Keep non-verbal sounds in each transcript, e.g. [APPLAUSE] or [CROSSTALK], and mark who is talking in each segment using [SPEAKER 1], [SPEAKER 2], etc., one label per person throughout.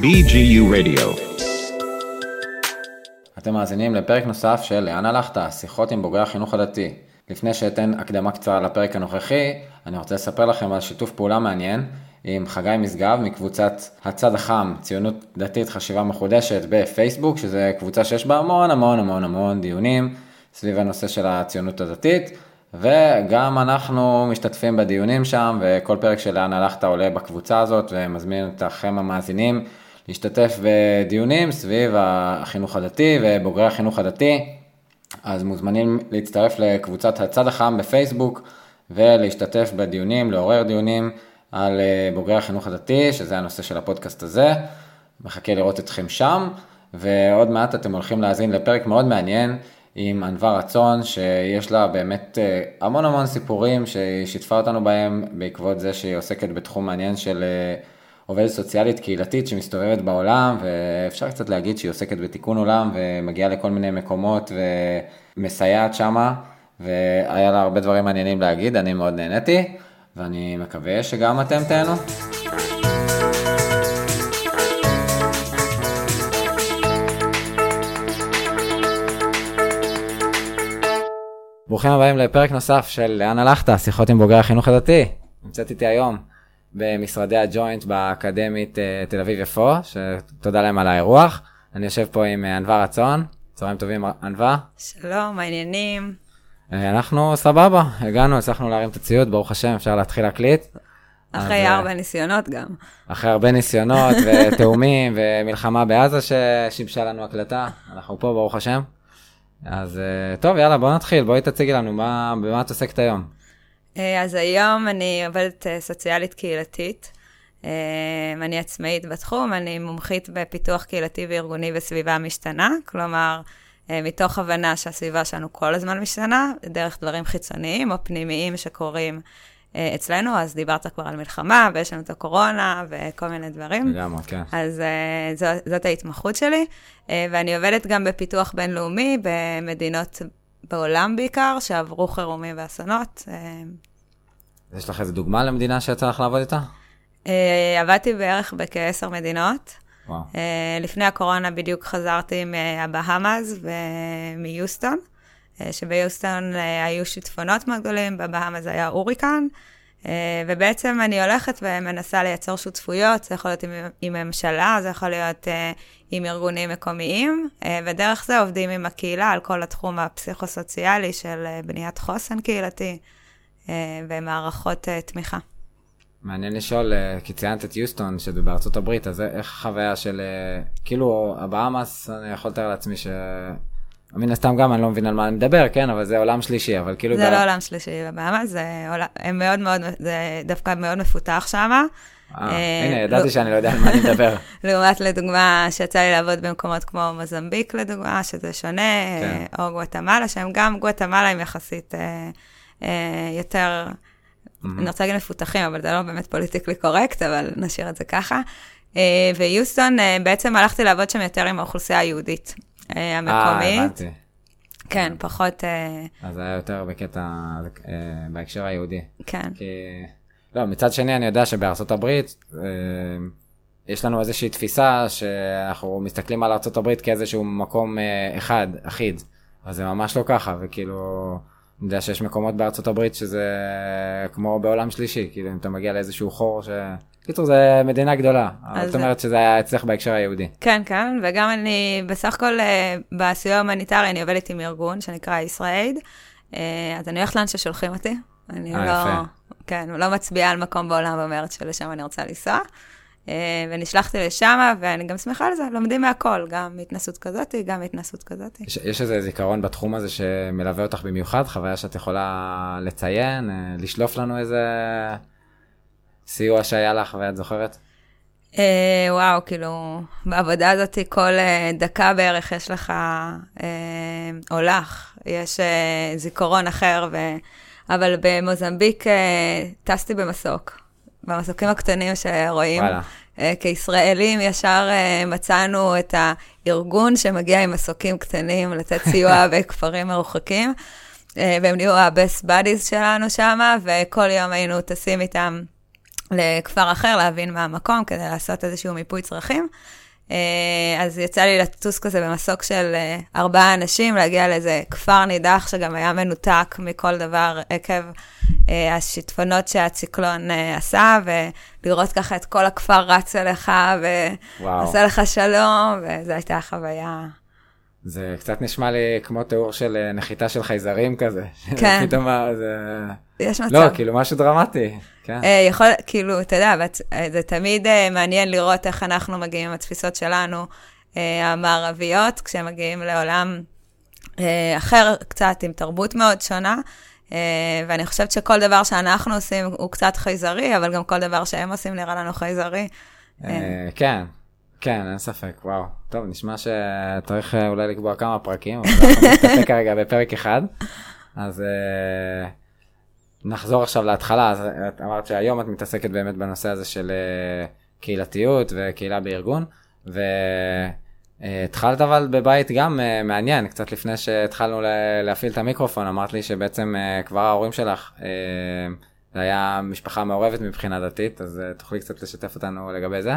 [SPEAKER 1] BGU Radio.
[SPEAKER 2] אתם מאזינים לפרק נוסף של לאן הלכת? שיחות עם בוגרי החינוך הדתי. לפני שאתן הקדמה קצרה לפרק הנוכחי, אני רוצה לספר לכם על שיתוף פעולה מעניין עם חגי משגב מקבוצת הצד החם, ציונות דתית חשיבה מחודשת בפייסבוק, שזה קבוצה שיש בה המון המון המון המון דיונים סביב הנושא של הציונות הדתית, וגם אנחנו משתתפים בדיונים שם, וכל פרק של לאן הלכת עולה בקבוצה הזאת, ומזמין אתכם המאזינים להשתתף בדיונים סביב החינוך הדתי ובוגרי החינוך הדתי. אז מוזמנים להצטרף לקבוצת הצד החם בפייסבוק ולהשתתף בדיונים, לעורר דיונים על אה, בוגרי החינוך הדתי, שזה הנושא של הפודקאסט הזה. מחכה לראות אתכם שם, ועוד מעט אתם הולכים להאזין לפרק מאוד מעניין עם ענווה רצון, שיש לה באמת אה, המון המון סיפורים שהיא שיתפה אותנו בהם בעקבות זה שהיא עוסקת בתחום מעניין של אה, עובדת סוציאלית קהילתית שמסתובבת בעולם, ואפשר קצת להגיד שהיא עוסקת בתיקון עולם ומגיעה לכל מיני מקומות ומסייעת שמה, והיה לה הרבה דברים מעניינים להגיד, אני מאוד נהניתי, ואני מקווה שגם אתם תהנו. ברוכים הבאים לפרק נוסף של לאן הלכת, שיחות עם בוגרי החינוך הדתי. נמצאת איתי היום במשרדי הג'וינט באקדמית אה, תל אביב יפו, שתודה להם על האירוח. אני יושב פה עם אה, ענווה רצון, צהריים טובים ענווה.
[SPEAKER 3] שלום, העניינים?
[SPEAKER 2] אה, אנחנו סבבה, הגענו, הצלחנו להרים את הציוד, ברוך השם, אפשר להתחיל להקליט.
[SPEAKER 3] אחרי
[SPEAKER 2] אז,
[SPEAKER 3] הרבה ניסיונות גם.
[SPEAKER 2] אחרי הרבה ניסיונות [LAUGHS] ותאומים ומלחמה בעזה ששיבשה לנו הקלטה, אנחנו פה, ברוך השם. אז טוב, יאללה, בוא נתחיל, בואי תציגי לנו מה, במה את עוסקת היום.
[SPEAKER 3] אה, אז היום אני עובדת אה, סוציאלית קהילתית. אה, אני עצמאית בתחום, אני מומחית בפיתוח קהילתי וארגוני בסביבה משתנה, כלומר, מתוך הבנה שהסביבה שלנו כל הזמן משתנה, דרך דברים חיצוניים או פנימיים שקורים אצלנו, אז דיברת כבר על מלחמה, ויש לנו את הקורונה וכל מיני דברים.
[SPEAKER 2] לגמרי, כן.
[SPEAKER 3] אז זו, זאת ההתמחות שלי, ואני עובדת גם בפיתוח בינלאומי במדינות בעולם בעיקר, שעברו חירומים ואסונות.
[SPEAKER 2] יש לך איזה דוגמה למדינה שיצא לך לעבוד איתה?
[SPEAKER 3] עבדתי בערך בכעשר מדינות. וואו. לפני הקורונה בדיוק חזרתי מהבהאמאז ומיוסטון, שביוסטון uh, היו שיטפונות מאוד גדולים, בבהאמאז היה הוריקן, uh, ובעצם אני הולכת ומנסה לייצר שותפויות, זה יכול להיות עם, עם ממשלה, זה יכול להיות עם ארגונים מקומיים, ודרך זה עובדים עם הקהילה על כל התחום הפסיכו-סוציאלי של בניית חוסן קהילתי. אה, ומערכות אה, תמיכה.
[SPEAKER 2] מעניין לשאול, אה, כי ציינת את יוסטון, שזה בארצות הברית, אז איך החוויה של, כאילו, הבאמאס, אני יכול לתאר לעצמי ש... מן הסתם גם אני לא מבין על מה אני מדבר, כן, אבל זה עולם שלישי, אבל כאילו...
[SPEAKER 3] זה ב... לא עולם שלישי בבאמאס, זה עולם, הם מאוד מאוד, זה דווקא מאוד מפותח שם.
[SPEAKER 2] הנה, ידעתי לא- שאני לא יודע על מה אני מדבר. [LAUGHS]
[SPEAKER 3] לעומת, לדוגמה, שיצא לי לעבוד במקומות כמו מוזמביק, לדוגמה, שזה שונה, כן. או גואטמלה, שהם גם, גואטמלה הם יחסית... אה, יותר, mm-hmm. אני רוצה להגיד מפותחים, אבל זה לא באמת פוליטיקלי קורקט, אבל נשאיר את זה ככה. אה, ויוסטון, אה, בעצם הלכתי לעבוד שם יותר עם האוכלוסייה היהודית המקומית.
[SPEAKER 2] אה, הבנתי.
[SPEAKER 3] כן, פחות...
[SPEAKER 2] אז זה היה יותר בקטע, בהקשר היהודי.
[SPEAKER 3] כן.
[SPEAKER 2] כי... לא, מצד שני, אני יודע שבארצות הברית, יש לנו איזושהי תפיסה שאנחנו מסתכלים על ארצות הברית כאיזשהו מקום אחד, אחיד. אז זה ממש לא ככה, וכאילו... אני יודע שיש מקומות בארצות הברית שזה כמו בעולם שלישי, כאילו אם אתה מגיע לאיזשהו חור ש... קיצור, זה מדינה גדולה. זאת אומרת שזה היה אצלך בהקשר היהודי.
[SPEAKER 3] כן, כן, וגם אני, בסך הכל אה, בסיוע ההומניטרי אני עובדת עם ארגון שנקרא IsraAID, אה, אז אני הולכת לאן ששולחים אותי. אני 아, אה, לא, יפה. כן, לא מצביעה על מקום בעולם ואומרת שלשם אני רוצה לנסוע. ונשלחתי לשם, ואני גם שמחה על זה, לומדים מהכל, גם התנסות כזאת, גם התנסות כזאת.
[SPEAKER 2] יש, יש איזה זיכרון בתחום הזה שמלווה אותך במיוחד, חוויה שאת יכולה לציין, לשלוף לנו איזה סיוע שהיה לך ואת זוכרת?
[SPEAKER 3] אה, וואו, כאילו, בעבודה הזאת כל אה, דקה בערך יש לך אה, הולך, יש אה, זיכרון אחר, ו... אבל במוזמביק אה, טסתי במסוק. במסוקים הקטנים שרואים. וואלה. אה, כישראלים ישר אה, מצאנו את הארגון שמגיע עם מסוקים קטנים לתת סיוע [LAUGHS] בכפרים מרוחקים, אה, והם נהיו ה-best buddies שלנו שם, וכל יום היינו טסים איתם לכפר אחר, להבין מה המקום, כדי לעשות איזשהו מיפוי צרכים. אה, אז יצא לי לטוס כזה במסוק של אה, ארבעה אנשים, להגיע לאיזה כפר נידח שגם היה מנותק מכל דבר עקב אה, השיטפונות שהציקלון עשה, ולראות ככה את כל הכפר רץ אליך, ועושה לך שלום, וזו הייתה חוויה.
[SPEAKER 2] זה קצת נשמע לי כמו תיאור של נחיתה של חייזרים כזה. [LAUGHS]
[SPEAKER 3] כן.
[SPEAKER 2] פתאום זה...
[SPEAKER 3] יש מצב.
[SPEAKER 2] לא, כאילו משהו דרמטי. כן.
[SPEAKER 3] Uh, יכול, כאילו, אתה יודע, אה, זה תמיד uh, מעניין לראות איך אנחנו מגיעים עם התפיסות שלנו, uh, המערביות, כשהם מגיעים לעולם uh, אחר, קצת עם תרבות מאוד שונה. Uh, ואני חושבת שכל דבר שאנחנו עושים הוא קצת חייזרי, אבל גם כל דבר שהם עושים נראה לנו חייזרי.
[SPEAKER 2] Uh, כן, כן, אין ספק, וואו. טוב, נשמע שצריך אולי לקבוע כמה פרקים, אבל אנחנו נסתפק [LAUGHS] כרגע בפרק אחד. אז... נחזור עכשיו להתחלה, אז את אמרת שהיום את מתעסקת באמת בנושא הזה של uh, קהילתיות וקהילה בארגון, והתחלת אבל בבית גם uh, מעניין, קצת לפני שהתחלנו להפעיל את המיקרופון, אמרת לי שבעצם uh, כבר ההורים שלך, זה היה משפחה מעורבת מבחינה דתית, אז תוכלי קצת לשתף אותנו לגבי זה?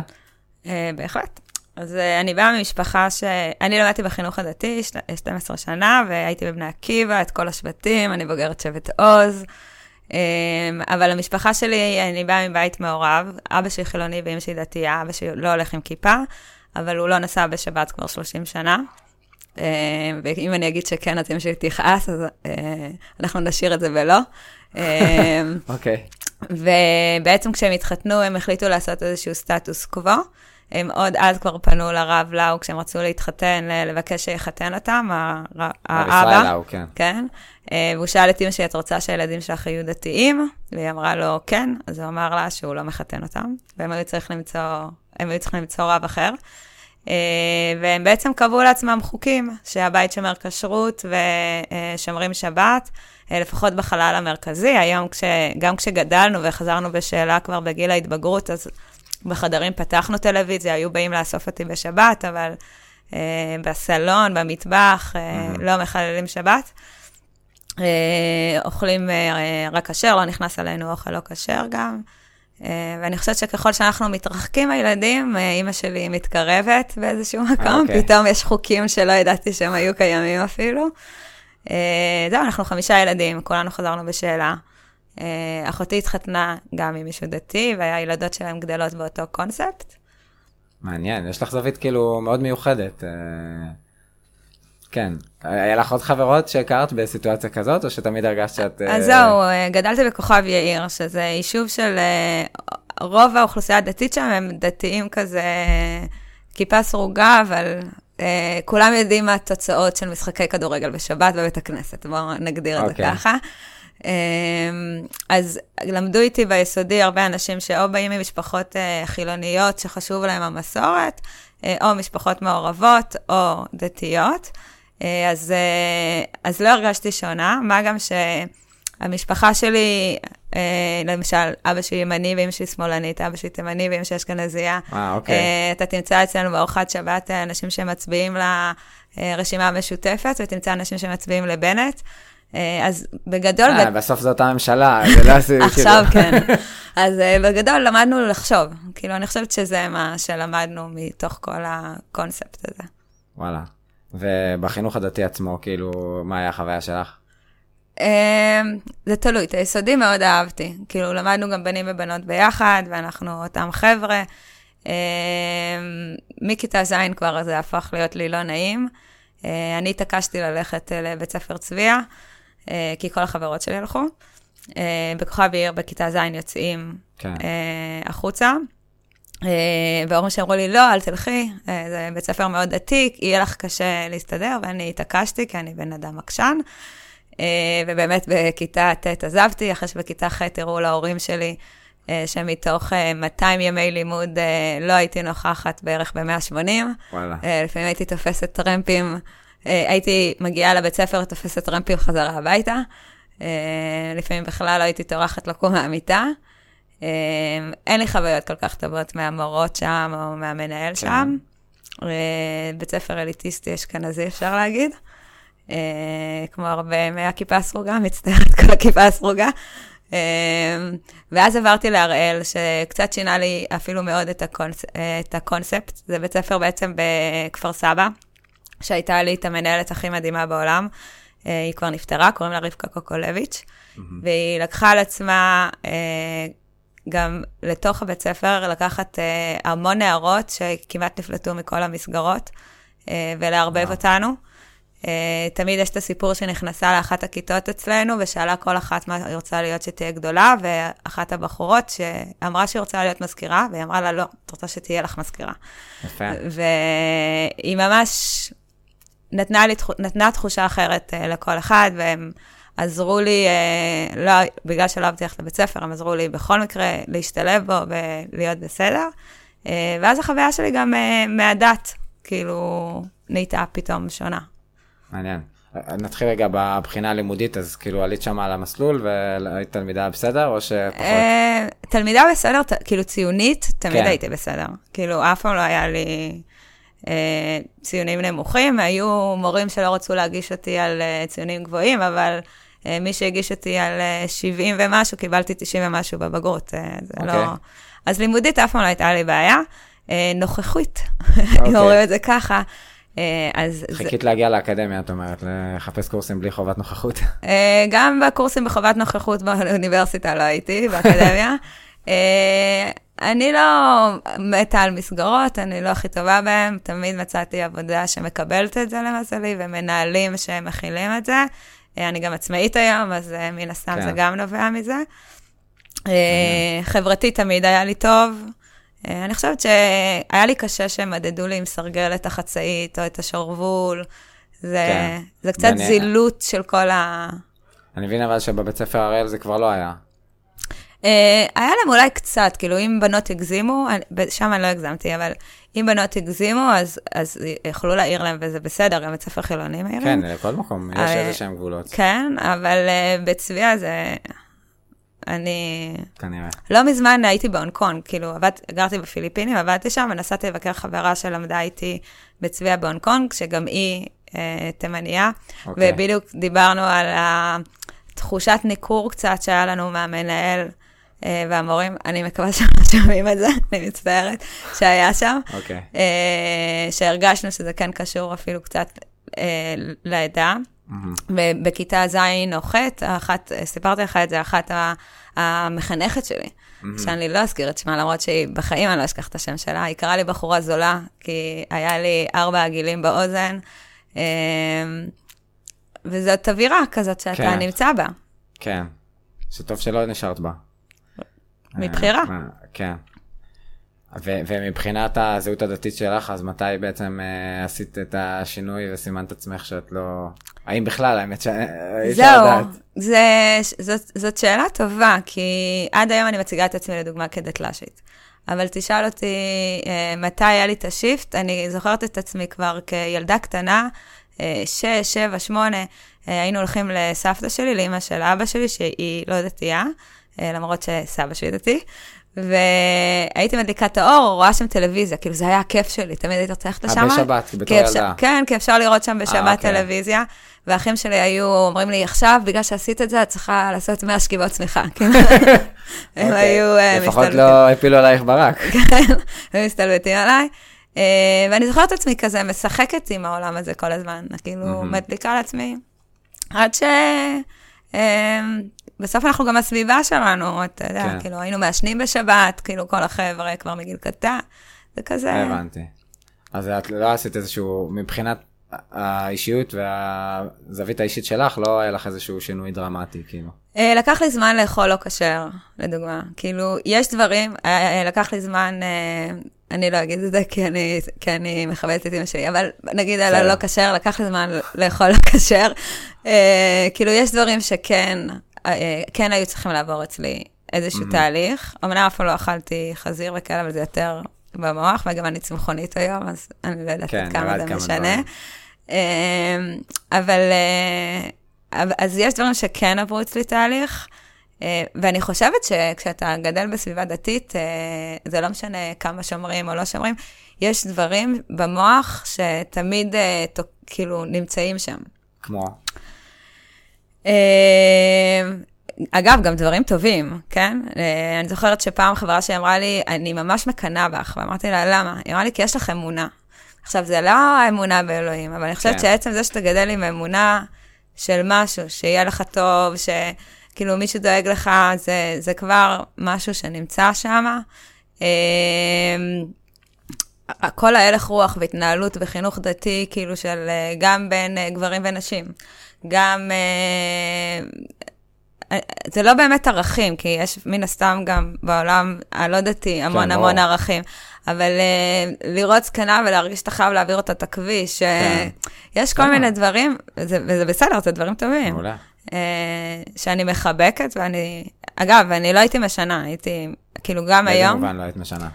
[SPEAKER 3] בהחלט. אז אני באה ממשפחה ש... אני למדתי בחינוך הדתי 12 שנה, והייתי בבני עקיבא, את כל השבטים, אני בוגרת שבט עוז. אמ, אבל המשפחה שלי, אני באה מבית מעורב, אבא שלי חילוני ואמא שלי דתייה, אבא שלי לא הולך עם כיפה, אבל הוא לא נסע בשבת כבר 30 שנה. אמ, ואם אני אגיד שכן, אז אמא שלי תכעס, אז אה, אנחנו נשאיר את זה ולא.
[SPEAKER 2] אמ, [LAUGHS] אוקיי.
[SPEAKER 3] ובעצם כשהם התחתנו, הם החליטו לעשות איזשהו סטטוס קוו. הם עוד אז כבר פנו לרב לאו כשהם רצו להתחתן, לבקש שיחתן אותם, האבא.
[SPEAKER 2] ישראל לאו, כן.
[SPEAKER 3] כן. אה, והוא שאל את אמא שלי, את רוצה שהילדים שלך יהיו דתיים? והיא אמרה לו, כן. אז הוא אמר לה שהוא לא מחתן אותם, והם היו צריכים למצוא, הם היו צריכים למצוא רב אחר. אה, והם בעצם קבעו לעצמם חוקים, שהבית שומר כשרות ושומרים שבת, אה, לפחות בחלל המרכזי. היום, כש, גם כשגדלנו וחזרנו בשאלה כבר בגיל ההתבגרות, אז בחדרים פתחנו טלוויזיה, היו באים לאסוף אותי בשבת, אבל בסלון, במטבח, mm-hmm. לא מחללים שבת. אה, אוכלים אה, רק כשר, לא נכנס עלינו אוכל לא כשר גם. אה, ואני חושבת שככל שאנחנו מתרחקים מהילדים, אימא שלי מתקרבת באיזשהו מקום, okay. אוקיי. פתאום יש חוקים שלא ידעתי שהם היו קיימים אפילו. זהו, אנחנו חמישה ילדים, כולנו חזרנו בשאלה. אחותי התחתנה גם עם מישהו דתי, והילדות שלהם גדלות באותו קונספט.
[SPEAKER 2] מעניין, יש לך זווית כאילו מאוד מיוחדת. אה, כן, היה לך עוד חברות שהכרת בסיטואציה כזאת, או שתמיד הרגשת שאת...
[SPEAKER 3] אז זהו, גדלתי בכוכב יאיר, שזה יישוב של... רוב האוכלוסייה הדתית שם הם דתיים כזה, כיפה סרוגה, אבל uh, כולם יודעים מה התוצאות של משחקי כדורגל בשבת בבית הכנסת, בואו נגדיר את okay. זה אוקיי. ככה. אמ, אז למדו איתי ביסודי הרבה אנשים שאו באים ממשפחות אה, חילוניות שחשוב להם המסורת, אה, או משפחות מעורבות, או דתיות. אה, אז, אז לא הרגשתי שונה, מה גם שהמשפחה שלי, למשל, אבא שלי ימני ואמא שלי שמאלנית, אבא שלי תימני ואמא שלי אשכנזייה.
[SPEAKER 2] אה, אוקיי.
[SPEAKER 3] אתה תמצא אצלנו בארוחת שבת אנשים שמצביעים לרשימה המשותפת, ותמצא אנשים שמצביעים לבנט. אה, אז בגדול...
[SPEAKER 2] אה, בסוף זו אותה ממשלה, [LAUGHS] זה לא.
[SPEAKER 3] עכשיו כן. [LAUGHS] אז אה, בגדול למדנו לחשוב. כאילו, אני חושבת שזה מה שלמדנו מתוך כל הקונספט הזה.
[SPEAKER 2] וואלה. ובחינוך הדתי עצמו, כאילו, מה היה החוויה שלך?
[SPEAKER 3] זה תלוי, את היסודי מאוד אהבתי. כאילו, למדנו גם בנים ובנות ביחד, ואנחנו אותם חבר'ה. מכיתה ז' כבר זה הפך להיות לי לא נעים. אני התעקשתי ללכת לבית ספר צביה. אה, כי כל החברות שלי הלכו. אה, בכוכב עיר, בכיתה ז' יוצאים כן. אה, החוצה. והורים שאמרו לי, לא, אל תלכי, זה בית ספר מאוד עתיק, יהיה לך קשה להסתדר, ואני התעקשתי, כי אני בן אדם עקשן. ובאמת בכיתה ט' עזבתי, אחרי שבכיתה ח' הראו להורים שלי שמתוך 200 ימי לימוד לא הייתי נוכחת בערך ב-180. וואלה. לפעמים הייתי תופסת טרמפים אה, הייתי מגיעה לבית ספר, תופסת טרמפים חזרה הביתה. אה, לפעמים בכלל לא הייתי טורחת לקום מהמיטה. אה, אין לי חוויות כל כך טובות מהמורות שם או מהמנהל כן. שם. בית ספר אליטיסטי אשכנזי, אפשר להגיד. כמו הרבה מהכיפה הסרוגה, [LAUGHS] מצטערת כל הכיפה הסרוגה. ואז עברתי להראל, שקצת שינה לי אפילו מאוד את, הקונס, את הקונספט. זה בית ספר בעצם בכפר סבא, שהייתה לי את המנהלת הכי מדהימה בעולם. היא כבר נפטרה, קוראים לה רבקה קוקולביץ', mm-hmm. והיא לקחה על עצמה גם לתוך הבית ספר לקחת המון נערות שכמעט נפלטו מכל המסגרות, ולערבב wow. אותנו. Uh, תמיד יש את הסיפור שנכנסה לאחת הכיתות אצלנו, ושאלה כל אחת מה היא רוצה להיות שתהיה גדולה, ואחת הבחורות שאמרה שהיא רוצה להיות מזכירה, והיא אמרה לה, לא, את רוצה שתהיה לך מזכירה. יפה. והיא ממש נתנה, לי, נתנה תחושה אחרת uh, לכל אחד, והם עזרו לי, uh, לא, בגלל שלא אהבתי ללכת לבית ספר, הם עזרו לי בכל מקרה להשתלב בו ולהיות בסדר. Uh, ואז החוויה שלי גם uh, מהדת, כאילו, נהייתה פתאום שונה.
[SPEAKER 2] מעניין. נתחיל רגע בבחינה הלימודית, אז כאילו עלית שם על המסלול והיית תלמידה בסדר, או שפחות? אה,
[SPEAKER 3] תלמידה בסדר, כאילו ציונית, תמיד כן. הייתי בסדר. כאילו, אף פעם לא היה לי אה, ציונים נמוכים. היו מורים שלא רצו להגיש אותי על אה, ציונים גבוהים, אבל מי שהגיש אותי על 70 ומשהו, קיבלתי 90 ומשהו בבגרות. זה okay. לא... אוקיי. אז לימודית אף פעם לא הייתה לי בעיה. נוכחות, אם אוקיי. [LAUGHS] אומרים את זה ככה.
[SPEAKER 2] אה, אז... חיכית זה... להגיע לאקדמיה, את אומרת, לחפש קורסים בלי חובת נוכחות.
[SPEAKER 3] אה, גם בקורסים בחובת נוכחות באוניברסיטה לא הייתי, [LAUGHS] באקדמיה. אה, אני לא מתה על מסגרות, אני לא הכי טובה בהן, תמיד מצאתי עבודה שמקבלת את זה למזלי, ומנהלים שמכילים את זה. אני גם עצמאית היום, אז מן הסתם כן. זה גם נובע מזה. חברתית תמיד היה לי טוב. אה, אני חושבת שהיה לי קשה שהם מדדו לי עם סרגל את החצאית או את השרוול. זה, כן. זה קצת ואני... זילות של כל ה...
[SPEAKER 2] אני מבין אבל שבבית ספר הראל זה כבר לא היה.
[SPEAKER 3] היה להם אולי קצת, כאילו אם בנות הגזימו, שם אני לא הגזמתי, אבל אם בנות הגזימו, אז, אז יכלו להעיר להם וזה בסדר, גם בית ספר חילוני מעירים.
[SPEAKER 2] כן, לכל מקום יש איזה שהם גבולות.
[SPEAKER 3] כן, אבל uh, בצביעה זה... אני...
[SPEAKER 2] כנראה.
[SPEAKER 3] לא מזמן הייתי בהונג קונג, כאילו, עבד, גרתי בפיליפינים, עבדתי שם ונסעתי לבקר חברה שלמדה איתי בצביה בהונג קונג, שגם היא אה, תימניה, okay. אוקיי. ובדיוק דיברנו על התחושת ניכור קצת שהיה לנו מהמנהל. Uh, והמורים, אני מקווה שהם שומעים את זה, אני מצטערת, שהיה שם. אוקיי. Okay. Uh, שהרגשנו שזה כן קשור אפילו קצת uh, לעדה. ובכיתה ז' או ח', אחת, סיפרתי לך את זה, אחת המחנכת שלי, שאני לא אזכיר את שמה, למרות שהיא בחיים אני לא אשכח את השם שלה, היא קראה לי בחורה זולה, כי היה לי ארבע עגילים באוזן, וזאת אווירה כזאת שאתה כן. נמצא בה.
[SPEAKER 2] כן, שטוב שלא נשארת בה.
[SPEAKER 3] מבחירה.
[SPEAKER 2] אה, כן. ו- ומבחינת הזהות הדתית שלך, אז מתי בעצם uh, עשית את השינוי וסימנת עצמך שאת לא... האם בכלל, האמת שאי
[SPEAKER 3] אפשר לדעת. זהו, זאת, זאת שאלה טובה, כי עד היום אני מציגה את עצמי לדוגמה כדתל"שית. אבל תשאל אותי uh, מתי היה לי את השיפט, אני זוכרת את עצמי כבר כילדה קטנה, uh, שש, שבע, שמונה, uh, היינו הולכים לסבתא שלי, לאימא של אבא שלי, שהיא לא דתייה, למרות שסבא שלי דתי. והייתי מדליקה את האור, רואה שם טלוויזיה, כאילו זה היה הכיף שלי, תמיד הייתי רוצה ללכת לשם.
[SPEAKER 2] אה, בשבת, בתור ילדה.
[SPEAKER 3] כן, כי אפשר לראות שם בשבת 아, אוקיי. טלוויזיה. והאחים שלי היו אומרים לי, עכשיו, בגלל שעשית את זה, את צריכה לעשות 100 שכיבות צמיחה. [LAUGHS] כאילו, הם
[SPEAKER 2] אוקיי. היו מסתלבטים. אה, לפחות לא הפילו עלייך ברק. [LAUGHS]
[SPEAKER 3] כן, הם מסתלבטים עליי. אה, ואני זוכרת את עצמי כזה משחקת עם העולם הזה כל הזמן, כאילו, מדליקה לעצמי. עד ש... בסוף אנחנו גם הסביבה שלנו, אתה יודע, כן. כאילו היינו מעשנים בשבת, כאילו כל החבר'ה כבר מגיל קטן, זה כזה.
[SPEAKER 2] הבנתי. אז את לא עשית איזשהו, מבחינת האישיות והזווית האישית שלך, לא היה לך איזשהו שינוי דרמטי, כאילו.
[SPEAKER 3] אה, לקח לי זמן לאכול לא כשר, לדוגמה. כאילו, יש דברים, אה, אה, לקח לי זמן, אני לא אגיד את זה כי אני, כי אני מכבדת את אמא שלי, אבל נגיד על הלא כשר, לקח לי זמן לאכול לא כשר. כאילו, יש דברים שכן, כן היו צריכים לעבור אצלי איזשהו mm-hmm. תהליך. אמנם אף פעם לא אכלתי חזיר וכאלה, אבל זה יותר במוח, וגם אני צמחונית היום, אז אני לא יודעת כן, כמה זה משנה. אמ, אבל, אה, אז יש דברים שכן עברו אצלי תהליך, אה, ואני חושבת שכשאתה גדל בסביבה דתית, אה, זה לא משנה כמה שומרים או לא שומרים, יש דברים במוח שתמיד כאילו נמצאים שם.
[SPEAKER 2] כמו?
[SPEAKER 3] אגב, גם דברים טובים, כן? אני זוכרת שפעם חברה שהיא אמרה לי, אני ממש מקנאה בך, ואמרתי לה, למה? היא אמרה לי, כי יש לך אמונה. עכשיו, זה לא האמונה באלוהים, אבל אני חושבת כן. שעצם זה שאתה גדל עם אמונה של משהו, שיהיה לך טוב, שכאילו מישהו דואג לך, זה, זה כבר משהו שנמצא שם. אמ, כל ההלך רוח והתנהלות וחינוך דתי, כאילו של אה, גם בין אה, גברים ונשים, גם... אה, זה לא באמת ערכים, כי יש מן הסתם גם בעולם הלא דתי המון כן, המון ערכים. אבל uh, לראות זקנה ולהרגיש שאתה חייב להעביר אותה את הכביש, כן. יש כל מיני דברים, וזה, וזה בסדר, זה דברים טובים. מעולה. Uh, שאני מחבקת, ואני, אגב, אני לא הייתי משנה, הייתי, כאילו גם היום... באיזה
[SPEAKER 2] מובן לא היית משנה?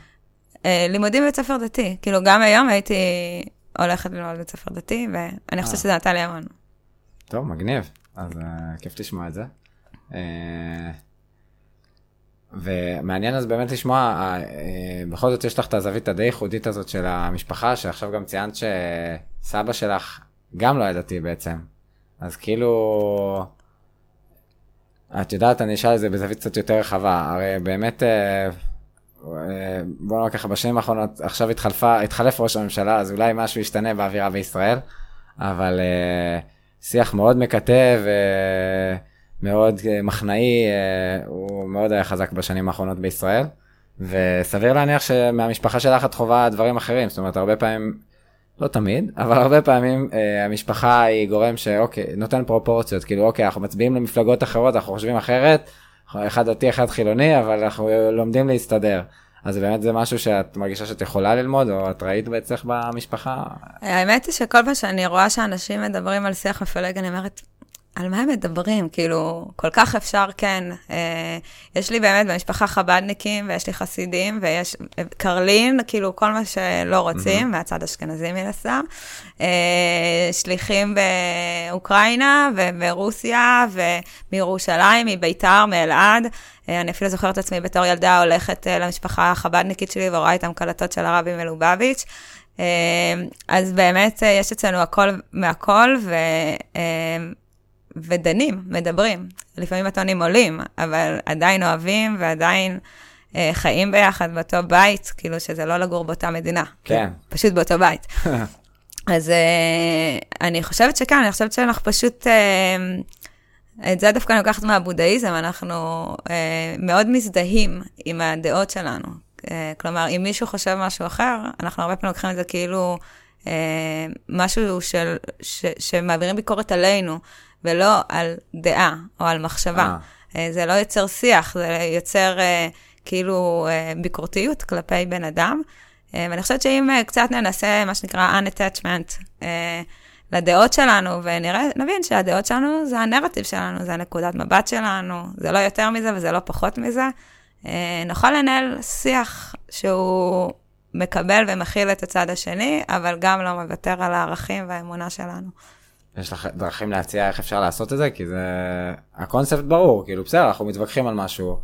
[SPEAKER 3] Uh, לימודים בבית ספר דתי, כאילו גם היום הייתי הולכת ללמוד בבית ספר דתי, ואני חושבת שזה נתן לי המון.
[SPEAKER 2] טוב, מגניב, אז uh, כיף לשמוע את זה. Uh, ומעניין אז באמת לשמוע, אה, בכל זאת יש לך את הזווית הדי ייחודית הזאת של המשפחה, שעכשיו גם ציינת שסבא שלך גם לא ידעתי בעצם. אז כאילו, את יודעת, אני אשאל את זה בזווית קצת יותר רחבה. הרי באמת, בוא נאמר ככה, בשנים האחרונות, עכשיו התחלפה, התחלף ראש הממשלה, אז אולי משהו ישתנה באווירה בישראל, אבל שיח מאוד מקטב. מאוד אה, מחנאי, אה, הוא מאוד היה חזק בשנים האחרונות בישראל. וסביר להניח שמהמשפחה שלך את חווה דברים אחרים, זאת אומרת הרבה פעמים, לא תמיד, אבל הרבה פעמים אה, המשפחה היא גורם שאוקיי, נותן פרופורציות, כאילו אוקיי, אנחנו מצביעים למפלגות אחרות, אנחנו חושבים אחרת, אחד דתי, אחד חילוני, אבל אנחנו לומדים להסתדר. אז באמת זה משהו שאת מרגישה שאת יכולה ללמוד, או את ראית בעצמך במשפחה?
[SPEAKER 3] האמת היא שכל פעם שאני רואה שאנשים מדברים על שיח מפלג, אני אומרת, על מה הם מדברים? כאילו, כל כך אפשר, כן. אה, יש לי באמת במשפחה חב"דניקים, ויש לי חסידים, ויש קרלין, כאילו, כל מה שלא רוצים, mm-hmm. מהצד אשכנזי מן הסתם. אה, שליחים באוקראינה, וברוסיה, ומירושלים, מביתר, מאלעד. אה, אני אפילו זוכרת את עצמי בתור ילדה הולכת אה, למשפחה החב"דניקית שלי ורואה איתם קלטות של הרבי מלובביץ'. אה, אז באמת אה, יש אצלנו הכל מהכל, ו... אה, ודנים, מדברים. לפעמים הטונים עולים, אבל עדיין אוהבים ועדיין אה, חיים ביחד באותו בית, כאילו שזה לא לגור באותה מדינה.
[SPEAKER 2] כן.
[SPEAKER 3] פשוט באותו בית. [LAUGHS] אז אה, אני חושבת שכן, אני חושבת שאנחנו פשוט... אה, את זה דווקא אני לוקחת מהבודהיזם, אנחנו אה, מאוד מזדהים עם הדעות שלנו. אה, כלומר, אם מישהו חושב משהו אחר, אנחנו הרבה פעמים לוקחים את זה כאילו אה, משהו של, ש, שמעבירים ביקורת עלינו, ולא על דעה או על מחשבה. אה. אה. זה לא יוצר שיח, זה יוצר אה, כאילו אה, ביקורתיות כלפי בן אדם. אה, ואני חושבת שאם אה, קצת ננסה, מה שנקרא unattachment, אה, לדעות שלנו, ונבין שהדעות שלנו זה הנרטיב שלנו, זה הנקודת מבט שלנו, זה לא יותר מזה וזה לא פחות מזה. נוכל לנהל שיח שהוא מקבל ומכיל את הצד השני, אבל גם לא מוותר על הערכים והאמונה שלנו.
[SPEAKER 2] יש לך דרכים להציע איך אפשר לעשות את זה? כי זה... הקונספט ברור, כאילו בסדר, אנחנו מתווכחים על משהו,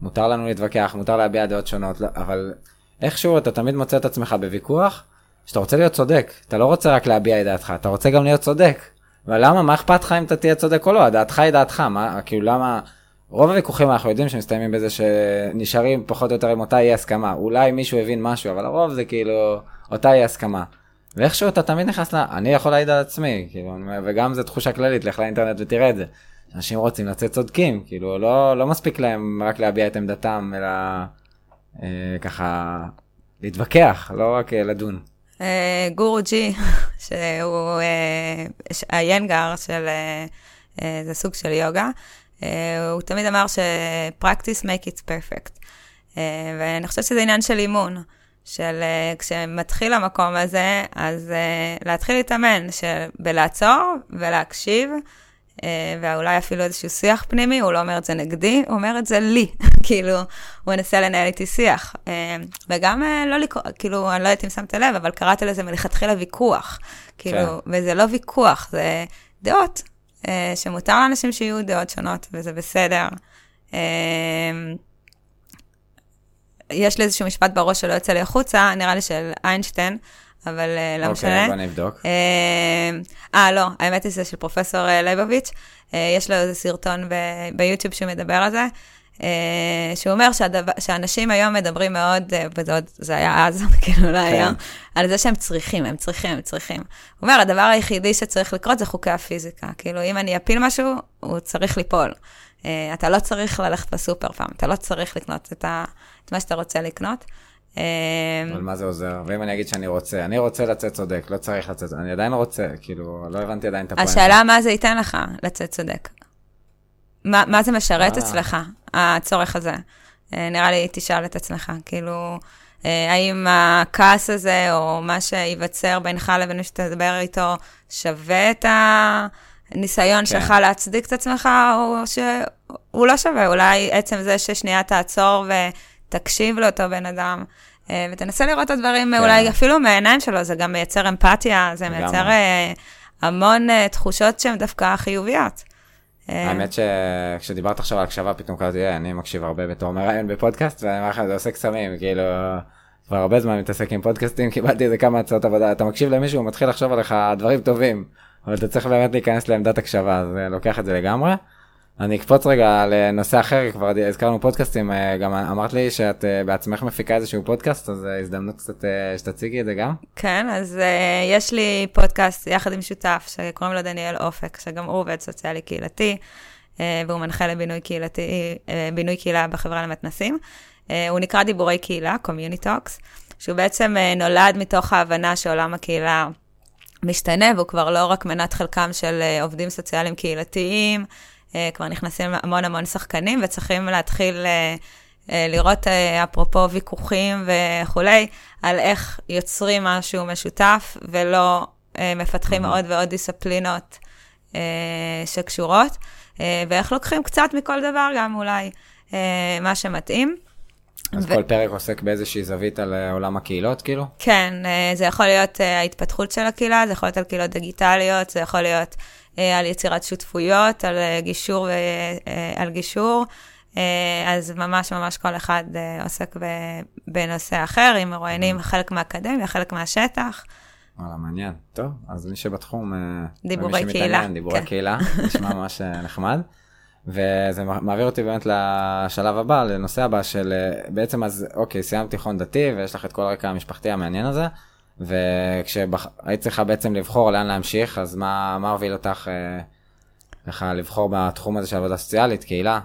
[SPEAKER 2] מותר לנו להתווכח, מותר להביע דעות שונות, לא, אבל איכשהו אתה תמיד מוצא את עצמך בוויכוח, שאתה רוצה להיות צודק, אתה לא רוצה רק להביע את דעתך, אתה רוצה גם להיות צודק. ולמה, מה אכפת לך אם אתה תהיה צודק או לא? דעתך היא דעתך, מה, כאילו למה... רוב הוויכוחים אנחנו יודעים שמסתיימים בזה שנשארים פחות או יותר עם אותה אי הסכמה. אולי מישהו הבין משהו, אבל הרוב זה כאילו אותה אי הסכמה. ואיכשהו אתה תמיד נכנס ל... אני יכול להעיד על עצמי, כאילו, וגם זו תחושה כללית, לך לאינטרנט ותראה את זה. אנשים רוצים לצאת צודקים, כאילו, לא, לא מספיק להם רק להביע את עמדתם, אלא אה, ככה להתווכח, לא רק אה, לדון.
[SPEAKER 3] אה, גורו ג'י, [LAUGHS] שהוא אה, היינגר של, אה, אה, זה סוג של יוגה, אה, הוא תמיד אמר ש-practice make it perfect. אה, ואני חושבת שזה עניין של אימון. של uh, כשמתחיל המקום הזה, אז uh, להתחיל להתאמן, של בלעצור ולהקשיב, uh, ואולי אפילו איזשהו שיח פנימי, הוא לא אומר את זה נגדי, הוא אומר את זה לי, [LAUGHS] כאילו, הוא מנסה לנהל איתי שיח. Uh, וגם uh, לא לקרוא, כאילו, אני לא יודעת אם שמת לב, אבל קראתי לזה מלכתחילה ויכוח. כאילו, כן. וזה לא ויכוח, זה דעות, uh, שמותר לאנשים שיהיו דעות שונות, וזה בסדר. Uh, יש לי איזשהו משפט בראש שלא יוצא לי החוצה, נראה לי של איינשטיין, אבל לא
[SPEAKER 2] אוקיי,
[SPEAKER 3] משנה.
[SPEAKER 2] בוא נבדוק.
[SPEAKER 3] אה, לא, האמת היא שזה של פרופסור ליבוביץ', יש לו איזה סרטון ב- ביוטיוב שמדבר על זה. Uh, שהוא אומר שהדבר, שאנשים היום מדברים מאוד, uh, וזה עוד, זה היה אז, [LAUGHS] כאילו לא היום, על זה שהם צריכים, הם צריכים, הם צריכים. הוא אומר, הדבר היחידי שצריך לקרות זה חוקי הפיזיקה. כאילו, אם אני אפיל משהו, הוא צריך ליפול. Uh, אתה לא צריך ללכת בסופר פעם, אתה לא צריך לקנות את, ה, את מה שאתה רוצה לקנות.
[SPEAKER 2] אבל מה זה עוזר? ואם אני אגיד שאני רוצה, אני רוצה לצאת צודק, לא צריך לצאת, אני עדיין רוצה, כאילו, לא הבנתי עדיין את הפואנטה.
[SPEAKER 3] השאלה מה זה ייתן לך לצאת צודק. מה, מה זה משרת אצלך, הצורך הזה? נראה לי תשאל את עצמך, כאילו, האם הכעס הזה, או מה שייווצר בינך לבין מי שתדבר איתו, שווה את הניסיון כן. שלך להצדיק את עצמך, או שהוא לא שווה? אולי עצם זה ששנייה תעצור ותקשיב לאותו בן אדם, ותנסה לראות את הדברים, כן. אולי אפילו מהעיניים שלו, זה גם מייצר אמפתיה, זה מייצר המון תחושות שהן דווקא חיוביות.
[SPEAKER 2] האמת שכשדיברת עכשיו על הקשבה, פתאום קראתי, אני מקשיב הרבה בתור מראיין בפודקאסט, ואני אומר לך, זה עושה קסמים, כאילו, כבר הרבה זמן מתעסק עם פודקאסטים, [LAUGHS] קיבלתי איזה כמה הצעות עבודה, אתה מקשיב למישהו, הוא מתחיל לחשוב עליך דברים טובים, אבל אתה צריך באמת להיכנס לעמדת הקשבה, אז לוקח את זה לגמרי. אני אקפוץ רגע לנושא אחר, כבר הזכרנו פודקאסטים, גם אמרת לי שאת בעצמך מפיקה איזשהו פודקאסט, אז הזדמנות קצת שתציגי את זה גם.
[SPEAKER 3] כן, אז יש לי פודקאסט יחד עם שותף שקוראים לו דניאל אופק, שגם הוא עובד סוציאלי קהילתי, והוא מנחה לבינוי קהילתי, בינוי קהילה בחברה למתנסים. הוא נקרא דיבורי קהילה, Community Talks, שהוא בעצם נולד מתוך ההבנה שעולם הקהילה משתנה, והוא כבר לא רק מנת חלקם של עובדים סוציאליים קהילתיים, כבר נכנסים המון המון שחקנים, וצריכים להתחיל לראות, אפרופו ויכוחים וכולי, על איך יוצרים משהו משותף, ולא מפתחים עוד ועוד דיסציפלינות שקשורות, ואיך לוקחים קצת מכל דבר, גם אולי מה שמתאים.
[SPEAKER 2] אז ו... כל פרק עוסק באיזושהי זווית על עולם הקהילות, כאילו?
[SPEAKER 3] כן, זה יכול להיות ההתפתחות של הקהילה, זה יכול להיות על קהילות דיגיטליות, זה יכול להיות על יצירת שותפויות, על גישור ועל גישור. אז ממש ממש כל אחד עוסק בנושא אחר, עם מרואיינים חלק מהאקדמיה, חלק מהשטח.
[SPEAKER 2] וואלה, מעניין. טוב, אז מי שבתחום,
[SPEAKER 3] דיבורי קהילה.
[SPEAKER 2] דיבורי כן. קהילה, נשמע [LAUGHS] ממש נחמד. וזה מעביר אותי באמת לשלב הבא, לנושא הבא של בעצם אז, אוקיי, סיימת תיכון דתי ויש לך את כל הרקע המשפחתי המעניין הזה. וכשהיית צריכה בעצם לבחור לאן להמשיך, אז מה, מה הוביל אותך אה, ככה לבחור בתחום הזה של עבודה סוציאלית, קהילה?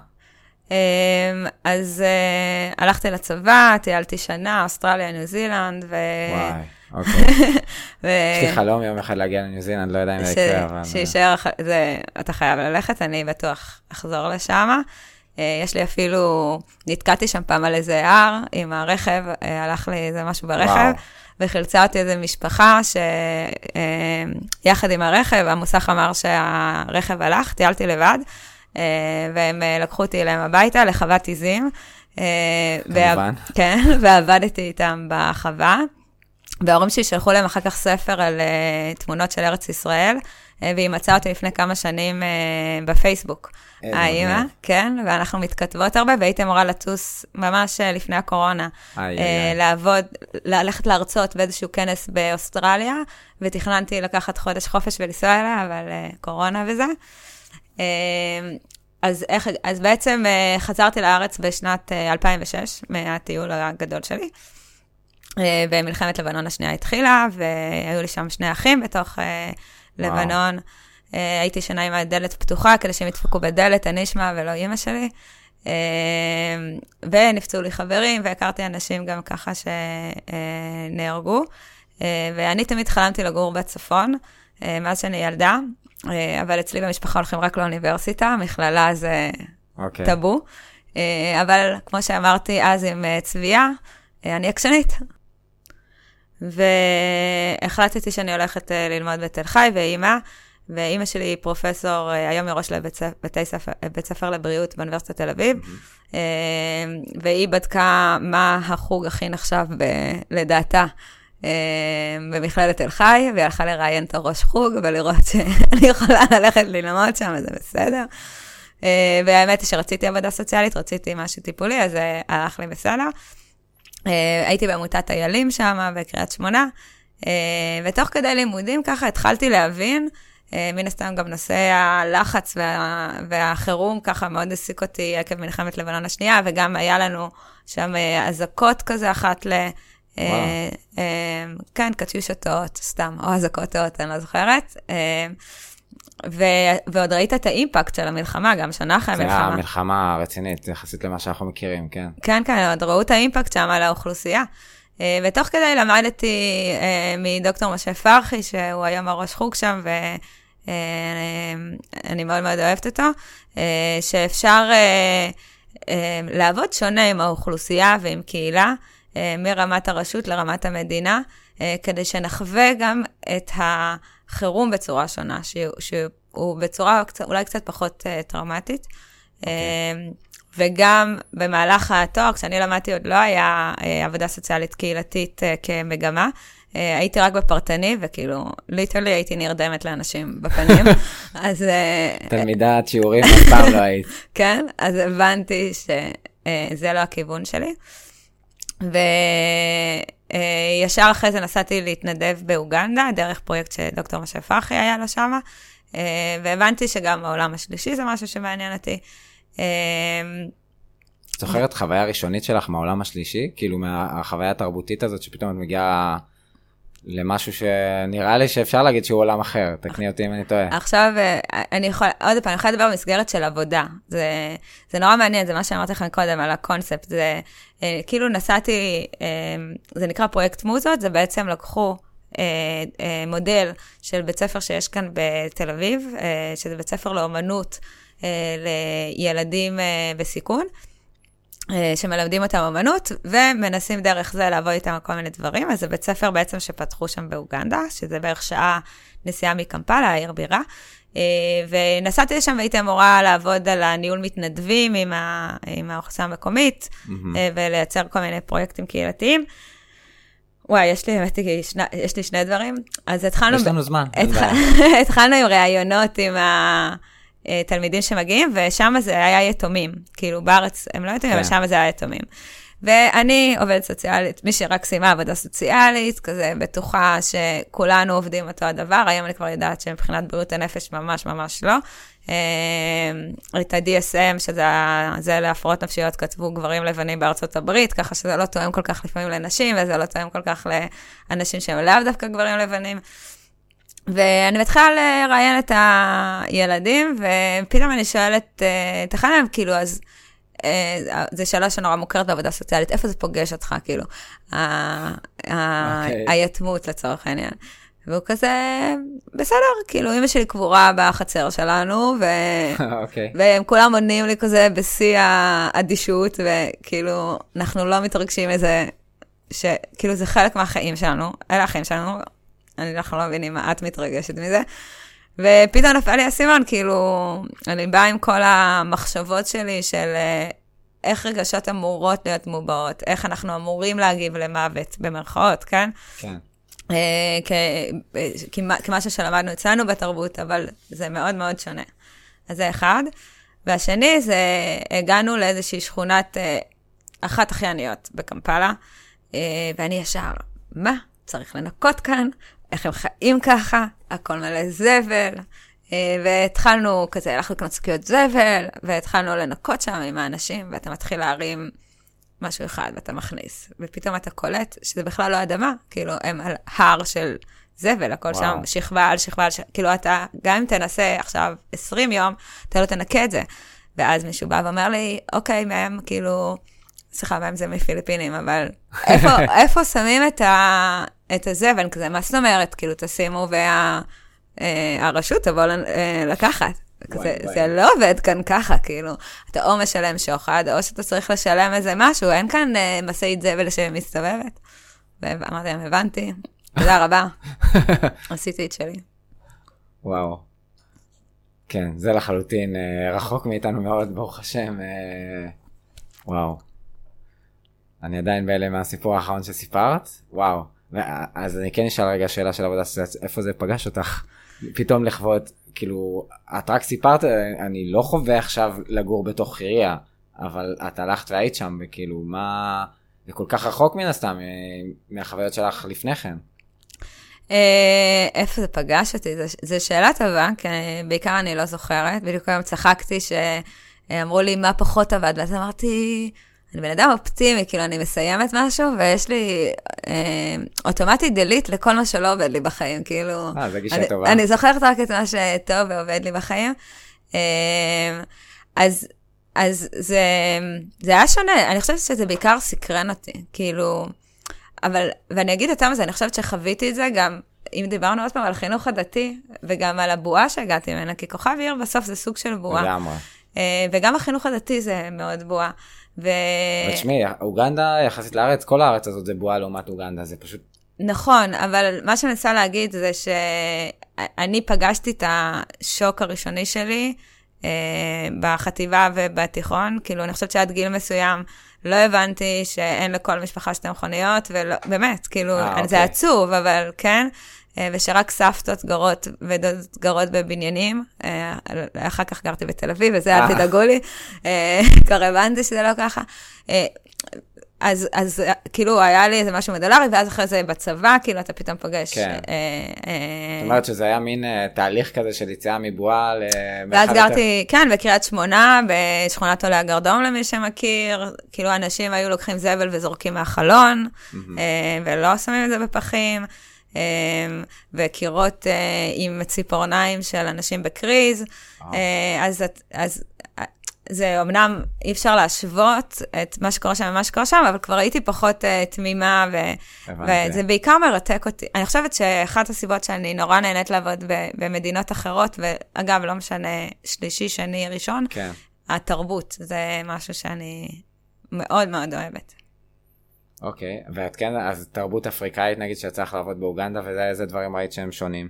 [SPEAKER 3] אמ, אז uh, הלכתי לצבא, טיילתי שנה, אוסטרליה, ניו זילנד, ו...
[SPEAKER 2] וואי, אוקיי. [LAUGHS] ו... יש לי חלום יום אחד להגיע לניו זילנד, לא יודע אם זה יקרה, אבל...
[SPEAKER 3] שישאר, זה, אתה חייב ללכת, אני בטוח אחזור לשם. Uh, יש לי אפילו, נתקעתי שם פעם על איזה הר עם הרכב, uh, הלך לי איזה משהו ברכב. וואו. וחילצה אותי איזו משפחה שיחד עם הרכב, המוסך אמר שהרכב הלך, טיילתי לבד, והם לקחו אותי אליהם הביתה לחוות עיזים.
[SPEAKER 2] כמובן.
[SPEAKER 3] כן, [LAUGHS] ועבדתי איתם בחווה. וההורים שלי שלחו להם אחר כך ספר על תמונות של ארץ ישראל, והיא מצאה אותי לפני כמה שנים בפייסבוק. האימא, כן, ואנחנו מתכתבות הרבה, והייתי אמורה לטוס ממש לפני הקורונה, לעבוד, ללכת להרצות באיזשהו כנס באוסטרליה, ותכננתי לקחת חודש חופש ולנסוע אליה, אבל קורונה וזה. אז, איך, אז בעצם חזרתי לארץ בשנת 2006, מהטיול הגדול שלי, ומלחמת לבנון השנייה התחילה, והיו לי שם שני אחים בתוך. וואו. Uh, הייתי שנה עם הדלת פתוחה, כדי שהם ידפקו בדלת, אני אשמע ולא אימא שלי. Uh, ונפצעו לי חברים, והכרתי אנשים גם ככה שנהרגו. Uh, ואני תמיד חלמתי לגור בצפון, מאז שאני ילדה, אבל אצלי במשפחה הולכים רק לאוניברסיטה, מכללה זה okay. אוקיי. טאבו. אבל כמו שאמרתי אז עם צביה, אני עקשנית. והחלטתי שאני הולכת uh, ללמוד בתל חי, ואימא, ואימא שלי היא פרופסור, היום היא ראש לבית ספר, בית ספר לבריאות באוניברסיטת תל אביב, mm-hmm. והיא בדקה מה החוג הכי נחשב ב, לדעתה. במכללת תל חי, והיא הלכה לראיין את הראש חוג ולראות שאני יכולה ללכת ללמוד שם, זה בסדר. והאמת היא שרציתי עבודה סוציאלית, רציתי משהו טיפולי, אז הלך לי בסדר. הייתי בעמותת איילים שם, בקריית שמונה, ותוך כדי לימודים ככה התחלתי להבין, מן הסתם גם נושא הלחץ וה, והחירום ככה מאוד העסיק אותי עקב מלחמת לבנון השנייה, וגם היה לנו שם אזעקות כזה אחת ל... כן, קטיושות טועות, סתם, או אזעקות אני לא זוכרת. ו- ועוד ראית את האימפקט של המלחמה, גם שנה אחרי המלחמה.
[SPEAKER 2] זה המלחמה הרצינית, יחסית למה שאנחנו מכירים, כן.
[SPEAKER 3] כן, כן, עוד ראו את האימפקט שם על האוכלוסייה. אה, ותוך כדי למדתי אה, מדוקטור משה פרחי, שהוא היום הראש חוג שם, ואני מאוד מאוד אוהבת אותו, אה, שאפשר לעבוד שונה עם האוכלוסייה ועם קהילה, מרמת הרשות לרמת המדינה, כדי שנחווה גם את ה... חירום בצורה שונה, שהוא בצורה אולי קצת פחות uh, טראומטית. Okay. אוקיי. Uh, וגם במהלך התואר, כשאני למדתי, עוד לא היה uh, עבודה סוציאלית קהילתית כמגמה. הייתי רק בפרטני, וכאילו, ליטרלי הייתי נרדמת לאנשים בפנים. [LAUGHS] אז...
[SPEAKER 2] תלמידת שיעורים אף פעם לא היית. [LAUGHS]
[SPEAKER 3] כן, אז הבנתי שזה לא הכיוון שלי. ו... אה, ישר אחרי זה נסעתי להתנדב באוגנדה, דרך פרויקט שדוקטור משה פרחי היה לו שם, אה, והבנתי שגם העולם השלישי זה משהו שמעניין אותי.
[SPEAKER 2] אה, זוכרת חוויה ראשונית שלך מהעולם השלישי? כאילו מהחוויה התרבותית הזאת שפתאום את מגיעה למשהו שנראה לי שאפשר להגיד שהוא עולם אחר, תקני אותי אם אני טועה.
[SPEAKER 3] עכשיו, אני יכולה, עוד פעם, אני יכולה לדבר במסגרת של עבודה. זה, זה נורא מעניין, זה מה שאמרתי לכם קודם על הקונספט. זה אה, כאילו נסעתי, אה, זה נקרא פרויקט מוזות, זה בעצם לקחו אה, אה, מודל של בית ספר שיש כאן בתל אביב, אה, שזה בית ספר לאומנות אה, לילדים אה, בסיכון. אה, שמלמדים אותם אמנות, ומנסים דרך זה לעבוד איתם על כל מיני דברים. אז זה בית ספר בעצם שפתחו שם באוגנדה, שזה בערך שעה נסיעה מקמפלה, העיר בירה. אה, ונסעתי לשם והייתי אמורה לעבוד על הניהול מתנדבים עם, ה... עם האוכלוסייה המקומית, mm-hmm. ולייצר כל מיני פרויקטים קהילתיים. וואי, יש לי, באמת, יש לי שני דברים. אז התחלנו...
[SPEAKER 2] יש לנו זמן. התח... [LAUGHS]
[SPEAKER 3] התחלנו עם ראיונות עם ה... אה, תלמידים שמגיעים, ושם זה היה יתומים. כאילו, בארץ הם לא יתומים, כן. אבל שם זה היה יתומים. ואני עובדת סוציאלית, מי שרק סיימה עבודה סוציאלית, כזה בטוחה שכולנו עובדים אותו הדבר, היום אני כבר יודעת שמבחינת בריאות הנפש ממש ממש לא. אה, את ה-DSM, שזה להפרעות נפשיות, כתבו גברים לבנים בארצות הברית, ככה שזה לא תואם כל כך לפעמים לנשים, וזה לא תואם כל כך לאנשים שהם לאו דווקא גברים לבנים. ואני מתחילה לראיין את הילדים, ופתאום אני שואלת אה, את אחד מהם, כאילו, אז... אה, זו שאלה שנורא מוכרת בעבודה סוציאלית, איפה זה פוגש אותך, כאילו, אוקיי. היתמות לצורך העניין. והוא כזה, בסדר, כאילו, אמא שלי קבורה בחצר שלנו, ו... okay. [LAUGHS] אוקיי. והם כולם עונים לי כזה בשיא האדישות, וכאילו, אנחנו לא מתרגשים מזה, שכאילו זה חלק מהחיים שלנו, אלה החיים שלנו, אנחנו לא מבינים מה את מתרגשת מזה. ופתאום נפל לי האסימון, כאילו, אני באה עם כל המחשבות שלי של אה, איך רגשות אמורות להיות מובעות, איך אנחנו אמורים להגיב למוות, במרכאות, כן? כן. אה, כמשהו שלמדנו אצלנו בתרבות, אבל זה מאוד מאוד שונה. אז זה אחד. והשני זה, הגענו לאיזושהי שכונת, אה, אחת הכי עניות בקמפלה, ואני ישר, מה? צריך לנקות כאן, איך הם חיים ככה, הכל מלא זבל. אה, והתחלנו כזה, הלכנו לקנות שקיות זבל, והתחלנו לנקות שם עם האנשים, ואתה מתחיל להרים משהו אחד ואתה מכניס. ופתאום אתה קולט שזה בכלל לא אדמה, כאילו, הם על הר של זבל, הכל וואו. שם שכבה על שכבה על שכבה, כאילו אתה, גם אם תנסה עכשיו 20 יום, אתה לא תנקה את זה. ואז מישהו בא ואומר לי, אוקיי, מהם, כאילו, סליחה, מהם זה מפיליפינים, אבל איפה, [LAUGHS] איפה שמים את, ה, את הזה, ואני כזה, מה זאת אומרת? כאילו, תשימו והרשות אה, תבוא אה, לקחת. כזה, זה לא עובד כאן ככה, כאילו, אתה או משלם שוחד, או שאתה צריך לשלם איזה משהו, אין כאן אה, משאית זבל שמסתובבת. ואמרתי להם, הבנתי, תודה רבה, [LAUGHS] עשיתי את שלי.
[SPEAKER 2] וואו. כן, זה לחלוטין אה, רחוק מאיתנו מאוד, ברוך השם. אה, וואו. אני עדיין בהלם מהסיפור האחרון שסיפרת, וואו. אז אני כן אשאל רגע שאלה של עבודה סוציאלית, איפה זה פגש אותך? פתאום לכבוד, כאילו, את רק סיפרת, אני לא חווה עכשיו לגור בתוך חירייה, אבל את הלכת והיית שם, וכאילו, מה... זה כל כך רחוק מן הסתם מהחוויות שלך לפני כן.
[SPEAKER 3] איפה זה פגש אותי? זו שאלה טובה, כי בעיקר אני לא זוכרת. בדיוק היום צחקתי שאמרו לי מה פחות עבד, ואז אמרתי, אני בן אדם אופטימי, כאילו, אני מסיימת משהו, ויש לי אה, אוטומטית דליט לכל מה שלא עובד לי בחיים, כאילו...
[SPEAKER 2] אה, זו גישה
[SPEAKER 3] אני,
[SPEAKER 2] טובה.
[SPEAKER 3] אני זוכרת רק את מה שטוב ועובד לי בחיים. אה, אז, אז זה, זה היה שונה, אני חושבת שזה בעיקר סקרן אותי, כאילו... אבל, ואני אגיד יותר מזה, אני חושבת שחוויתי את זה גם, אם דיברנו עוד פעם על החינוך הדתי, וגם על הבועה שהגעתי ממנה, כי כוכב עיר בסוף זה סוג של בועה.
[SPEAKER 2] לגמרי.
[SPEAKER 3] אה, וגם החינוך הדתי זה מאוד בועה. ו...
[SPEAKER 2] אבל תשמעי, אוגנדה יחסית לארץ, כל הארץ הזאת זה בועה לעומת אוגנדה, זה פשוט...
[SPEAKER 3] נכון, אבל מה שאני מנסה להגיד זה שאני פגשתי את השוק הראשוני שלי אה, בחטיבה ובתיכון, כאילו, אני חושבת שעד גיל מסוים לא הבנתי שאין לכל משפחה שתי מכוניות, ובאמת, כאילו,
[SPEAKER 2] אה,
[SPEAKER 3] זה
[SPEAKER 2] אוקיי.
[SPEAKER 3] עצוב, אבל כן. אה, ושרק סבתות גרות ודודות גרות בבניינים. אה, אחר כך גרתי בתל אביב, וזה אל
[SPEAKER 2] אה.
[SPEAKER 3] תדאגו לי. אה, [LAUGHS] כבר הבנתי שזה לא ככה. אה, אז, אז אה, כאילו היה לי איזה משהו מדולרי, ואז אחרי זה בצבא, כאילו אתה פתאום פוגש.
[SPEAKER 2] כן.
[SPEAKER 3] אה, אה,
[SPEAKER 2] זאת אומרת שזה היה מין אה, תהליך כזה של יציאה מבועה
[SPEAKER 3] ואז
[SPEAKER 2] למרחב יותר-
[SPEAKER 3] גרתי, כן, בקריית שמונה, בשכונת עולי הגרדום למי שמכיר, כאילו אנשים היו לוקחים זבל וזורקים מהחלון, אה, ולא שמים את זה בפחים, אה, וקירות אה, עם ציפורניים של אנשים בקריז, אה, אז, אז אה, זה אמנם אי אפשר להשוות את מה שקורה שם ומה שקורה שם, אבל כבר הייתי פחות uh, תמימה, ו-. וזה בעיקר מרתק אותי. אני חושבת שאחת הסיבות שאני נורא נהנית לעבוד ב- במדינות אחרות, ואגב, לא משנה שלישי, שני, ראשון,
[SPEAKER 2] כן.
[SPEAKER 3] התרבות, זה משהו שאני מאוד מאוד אוהבת.
[SPEAKER 2] אוקיי, ואת כן, אז תרבות אפריקאית נגיד שיצא לך לעבוד באוגנדה, וזה איזה דברים ראית שהם שונים.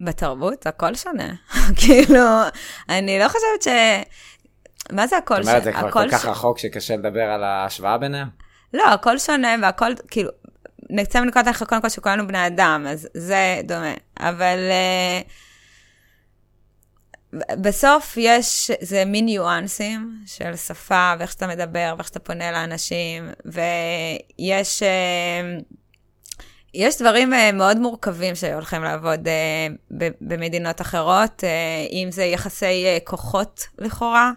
[SPEAKER 3] בתרבות, הכל שונה. [LAUGHS] כאילו, אני לא חושבת ש... מה זה הכל
[SPEAKER 2] זאת אומרת, זה
[SPEAKER 3] שונה?
[SPEAKER 2] כבר כל כך
[SPEAKER 3] ש-
[SPEAKER 2] רחוק שקשה לדבר על ההשוואה ביניהם?
[SPEAKER 3] לא, הכל שונה והכל, כאילו, נצא מנקודת הנחה קודם כל שכולנו בני אדם, אז זה דומה. אבל uh, בסוף יש, זה מין ניואנסים של שפה, ואיך שאתה מדבר, ואיך שאתה פונה לאנשים, ויש... Uh, יש דברים uh, מאוד מורכבים שהולכים לעבוד ב- במדינות אחרות, אם זה יחסי כוחות לכאורה,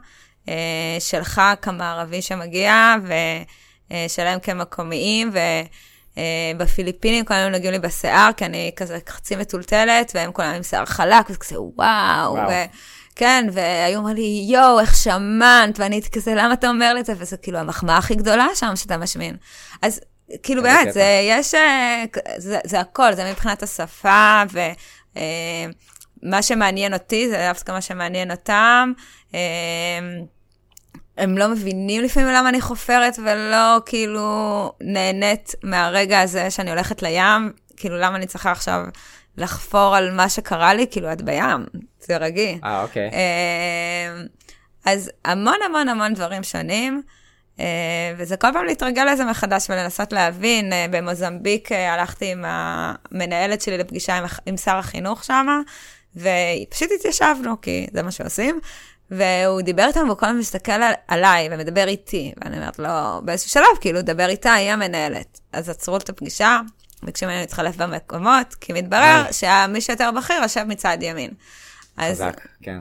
[SPEAKER 3] שלך כמערבי שמגיע, ושלהם כמקומיים, ובפיליפינים כולם נוגעים לי בשיער, כי אני כזה חצי מטולטלת, והם כולם עם שיער חלק, וזה כזה וואו,
[SPEAKER 2] וואו.
[SPEAKER 3] כן, והיו אומרים לי, יואו, איך שמנת, ואני הייתי כזה, למה אתה אומר לי את זה? וזה כאילו המחמאה הכי גדולה שם שאתה משמין. אז כאילו באמת. זה, יש, אה, זה, זה הכל, זה מבחינת השפה, ומה שמעניין אותי, זה דווקא מה שמעניין אותם. הם לא מבינים לפעמים למה אני חופרת, ולא כאילו נהנית מהרגע הזה שאני הולכת לים, כאילו למה אני צריכה עכשיו לחפור על מה שקרה לי, כאילו את בים, זה רגיל.
[SPEAKER 2] אה, אוקיי.
[SPEAKER 3] אה, אז המון המון המון דברים שונים, אה, וזה כל פעם להתרגל לזה מחדש ולנסות להבין. אה, במוזמביק הלכתי עם המנהלת שלי לפגישה עם, עם שר החינוך שם, ופשוט התיישבנו, כי זה מה שעושים. והוא דיבר איתנו, והוא כל הזמן מסתכל על, עליי ומדבר איתי. ואני אומרת לו, באיזשהו שלב, כאילו, דבר איתה, היא המנהלת. אז עצרו את הפגישה, ביקשו ממני להתחלף במקומות, כי מתברר
[SPEAKER 2] אה.
[SPEAKER 3] שמי שיותר בכיר יושב מצד ימין. אז
[SPEAKER 2] חזק, כן.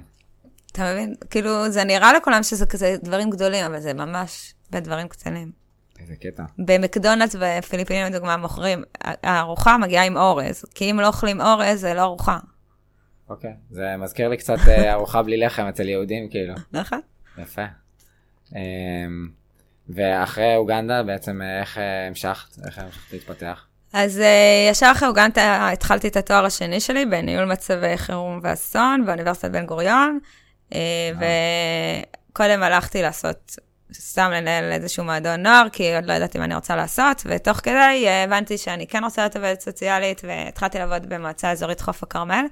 [SPEAKER 3] אתה מבין? כאילו, זה נראה לכולם שזה כזה דברים גדולים, אבל זה ממש בדברים קטנים.
[SPEAKER 2] איזה קטע.
[SPEAKER 3] במקדונלדס בפיליפינים, לדוגמה, מוכרים, הארוחה מגיעה עם אורז, כי אם לא אוכלים אורז, זה לא ארוחה,
[SPEAKER 2] אוקיי. זה מזכיר לי קצת אה, ארוחה בלי לחם אצל יהודים, כאילו.
[SPEAKER 3] נכון?
[SPEAKER 2] יפה. אמ, ואחרי אוגנדה בעצם אה, איך אה, המשכת? איך המשכת להתפתח?
[SPEAKER 3] אז ישר אחרי אוגנדה התחלתי את התואר השני שלי בניהול מצבי חירום ואסון באוניברסיטת בן גוריון, וקודם הלכתי לעשות, סתם לנהל איזשהו מועדון נוער, כי עוד לא ידעתי מה אני רוצה לעשות, ותוך כדי הבנתי שאני כן רוצה להיות עובדת סוציאלית, והתחלתי לעבוד במועצה אזורית חוף הכרמל,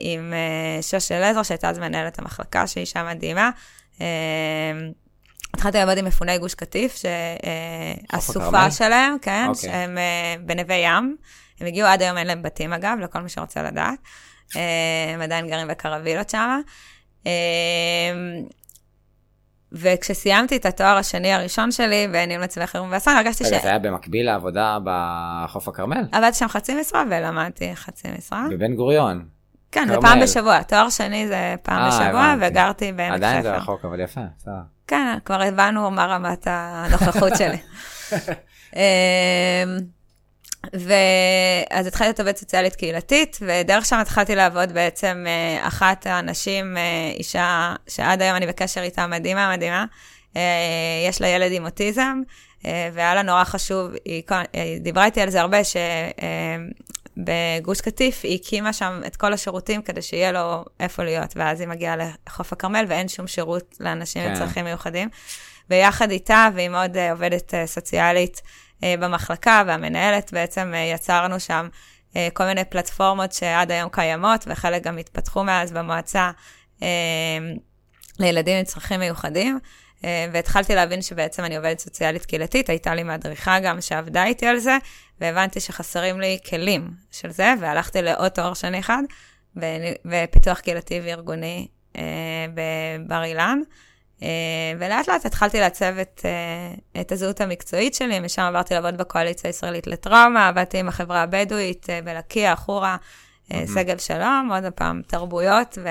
[SPEAKER 3] עם uh, שוש אלעזר, שהייתה אז מנהלת המחלקה, שהיא אישה מדהימה. Uh, התחלתי לעבוד עם מפוני גוש קטיף, שהסופה? שלהם, כן,
[SPEAKER 2] אוקיי.
[SPEAKER 3] שהם אה, בנווה ים. הם הגיעו עד היום, אין להם בתים אגב, לכל מי שרוצה לדעת. אה, הם עדיין גרים בקרווילות שם. וכשסיימתי את התואר השני הראשון שלי בניהול מצבי חירום ואסון, הרגשתי ש...
[SPEAKER 2] זה היה במקביל לעבודה בחוף הכרמל?
[SPEAKER 3] עבדתי שם חצי משרה ולמדתי חצי משרה.
[SPEAKER 2] בבן גוריון.
[SPEAKER 3] כן, זה. פעם בשבוע, תואר שני זה פעם
[SPEAKER 2] אה,
[SPEAKER 3] בשבוע,
[SPEAKER 2] הבנתי.
[SPEAKER 3] וגרתי בעמק חפר.
[SPEAKER 2] עדיין זה רחוק, אבל יפה, בסדר.
[SPEAKER 3] כן, כבר הבנו מה רמת הנוכחות שלי. [LAUGHS] ואז התחלתי להיות עובדת סוציאלית קהילתית, ודרך שם התחלתי לעבוד בעצם אה, אחת האנשים, אה, אישה שעד היום אני בקשר איתה, מדהימה, מדהימה. אה, יש לה ילד עם אוטיזם, והיה לה נורא חשוב, היא היא דיברה איתי על זה הרבה, שבגוש קטיף היא הקימה שם את כל השירותים כדי שיהיה לו איפה להיות, ואז היא מגיעה לחוף הכרמל ואין שום שירות לאנשים עם
[SPEAKER 2] כן.
[SPEAKER 3] צרכים מיוחדים. ויחד איתה, מאוד אה, עובדת סוציאלית במחלקה, והמנהלת, בעצם אה, יצרנו שם אה, כל מיני פלטפורמות שעד היום קיימות, וחלק גם התפתחו מאז במועצה אה, לילדים עם צרכים מיוחדים. אה, והתחלתי להבין שבעצם אני עובדת סוציאלית קהילתית, הייתה לי מדריכה גם שעבדה איתי על זה, והבנתי שחסרים לי כלים של זה, והלכתי לעוד תואר שני אחד, בפיתוח קהילתי וארגוני אה, בבר אילן. אה, ולאט לאט התחלתי לעצב את, אה, את הזהות המקצועית שלי, משם עברתי לעבוד בקואליציה הישראלית לטראומה, עבדתי עם החברה הבדואית אה, בלקיה, חורה, שגב שלום, עוד פעם, תרבויות ו,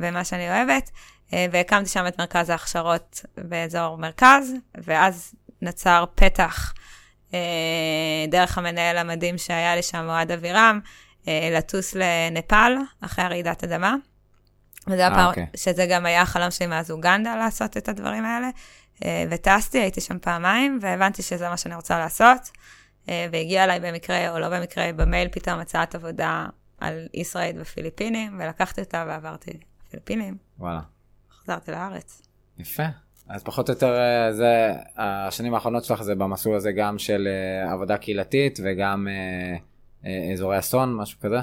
[SPEAKER 3] ומה שאני אוהבת. והקמתי שם את מרכז ההכשרות באזור מרכז, ואז נוצר פתח דרך המנהל המדהים שהיה לי שם, אוהד אבירם, לטוס לנפאל אחרי הרעידת אדמה. וזה
[SPEAKER 2] אה,
[SPEAKER 3] הפעם,
[SPEAKER 2] אוקיי.
[SPEAKER 3] שזה גם היה החלום שלי מאז אוגנדה לעשות את הדברים האלה. אה, וטסתי, הייתי שם פעמיים, והבנתי שזה מה שאני רוצה לעשות. אה, והגיעה אליי במקרה, או לא במקרה, במייל פתאום הצעת עבודה על ישראיד ופיליפינים, ולקחתי אותה ועברתי לפיליפינים,
[SPEAKER 2] וואלה.
[SPEAKER 3] חזרתי לארץ.
[SPEAKER 2] יפה. אז פחות או יותר אה, זה, השנים האחרונות שלך זה במסלול הזה גם של אה, עבודה קהילתית וגם אה, אה, אזורי אסון, משהו כזה?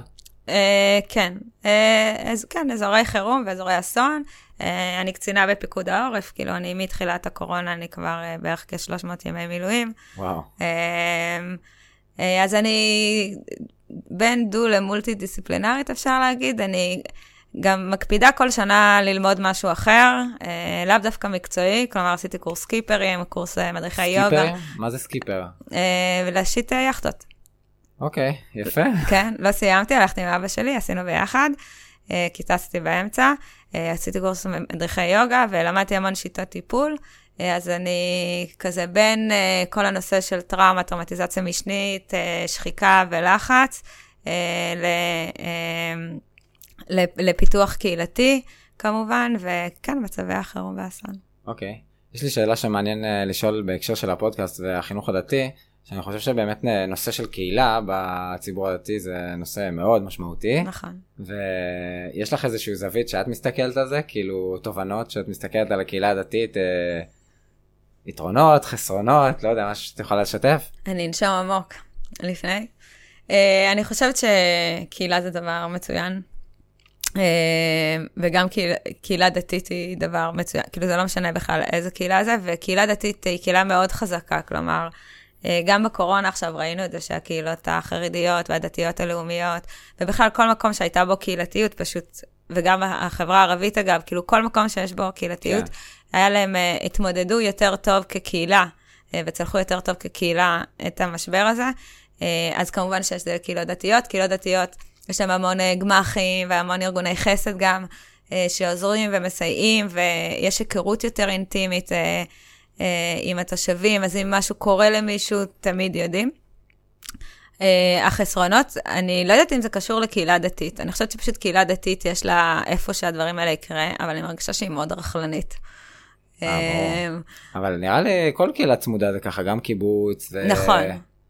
[SPEAKER 3] אה, כן, אה, אז, כן, אזורי חירום ואזורי אסון. אה, אני קצינה בפיקוד העורף, כאילו אני מתחילת הקורונה, אני כבר בערך כ-300 ימי מילואים.
[SPEAKER 2] וואו.
[SPEAKER 3] אז אני בין דו למולטי דיסציפלינרית, אפשר להגיד. אני גם מקפידה כל שנה ללמוד משהו אחר, אה, לאו דווקא מקצועי, כלומר עשיתי קורס סקיפרים, קורס מדריכי יוגה,
[SPEAKER 2] סקיפרים? מה זה סקיפר?
[SPEAKER 3] אה, ולהשיט אה,
[SPEAKER 2] אוקיי, יפה.
[SPEAKER 3] כן, לא סיימתי, הלכתי עם אבא שלי, עשינו ביחד, אה, כי טסתי באמצע, אה, עשיתי קורס מדריכי יוגה ולמדתי המון שיטות טיפול. אה, אז אני כזה בין כל הנושא של טראומה, טראומטיזציה משנית, שחיקה ולחץ, לפיתוח קהילתי, כמובן, וכן, מצבי החירום והאסון.
[SPEAKER 2] אוקיי. יש לי שאלה שמעניין לשאול בהקשר של הפודקאסט והחינוך הדתי, שאני חושב שבאמת אה, נושא של קהילה בציבור הדתי זה נושא מאוד משמעותי.
[SPEAKER 3] נכון.
[SPEAKER 2] ויש לך איזושהי זווית שאת מסתכלת על זה, כאילו תובנות שאת מסתכלת על הקהילה הדתית, אה, יתרונות, חסרונות, לא יודע, משהו שאת יכולה לשתף?
[SPEAKER 3] אני אנשום עמוק לפני. Uh, אני חושבת שקהילה זה דבר מצוין, uh, וגם קהילה, קהילה דתית היא דבר מצוין, כאילו זה לא משנה בכלל איזה קהילה זה, וקהילה דתית היא קהילה מאוד חזקה, כלומר, גם בקורונה עכשיו ראינו את זה שהקהילות החרדיות והדתיות הלאומיות, ובכלל כל מקום שהייתה בו קהילתיות פשוט, וגם החברה הערבית אגב, כאילו כל מקום שיש בו קהילתיות,
[SPEAKER 2] כן.
[SPEAKER 3] היה להם, uh, התמודדו יותר טוב כקהילה, uh, וצלחו יותר טוב כקהילה את המשבר הזה. אז כמובן שיש זה קהילות דתיות, קהילות דתיות, יש להם המון גמ"חים והמון ארגוני חסד גם, שעוזרים ומסייעים, ויש היכרות יותר אינטימית עם התושבים, אז אם משהו קורה למישהו, תמיד יודעים. Uh, החסרונות, אני לא יודעת אם זה קשור לקהילה דתית. אני חושבת שפשוט קהילה דתית, יש לה איפה שהדברים האלה יקרה, אבל אני מרגישה שהיא מאוד רכלנית.
[SPEAKER 2] אה,
[SPEAKER 3] אה,
[SPEAKER 2] אבל נראה לי כל קהילה צמודה זה ככה, גם קיבוץ. ו...
[SPEAKER 3] נכון,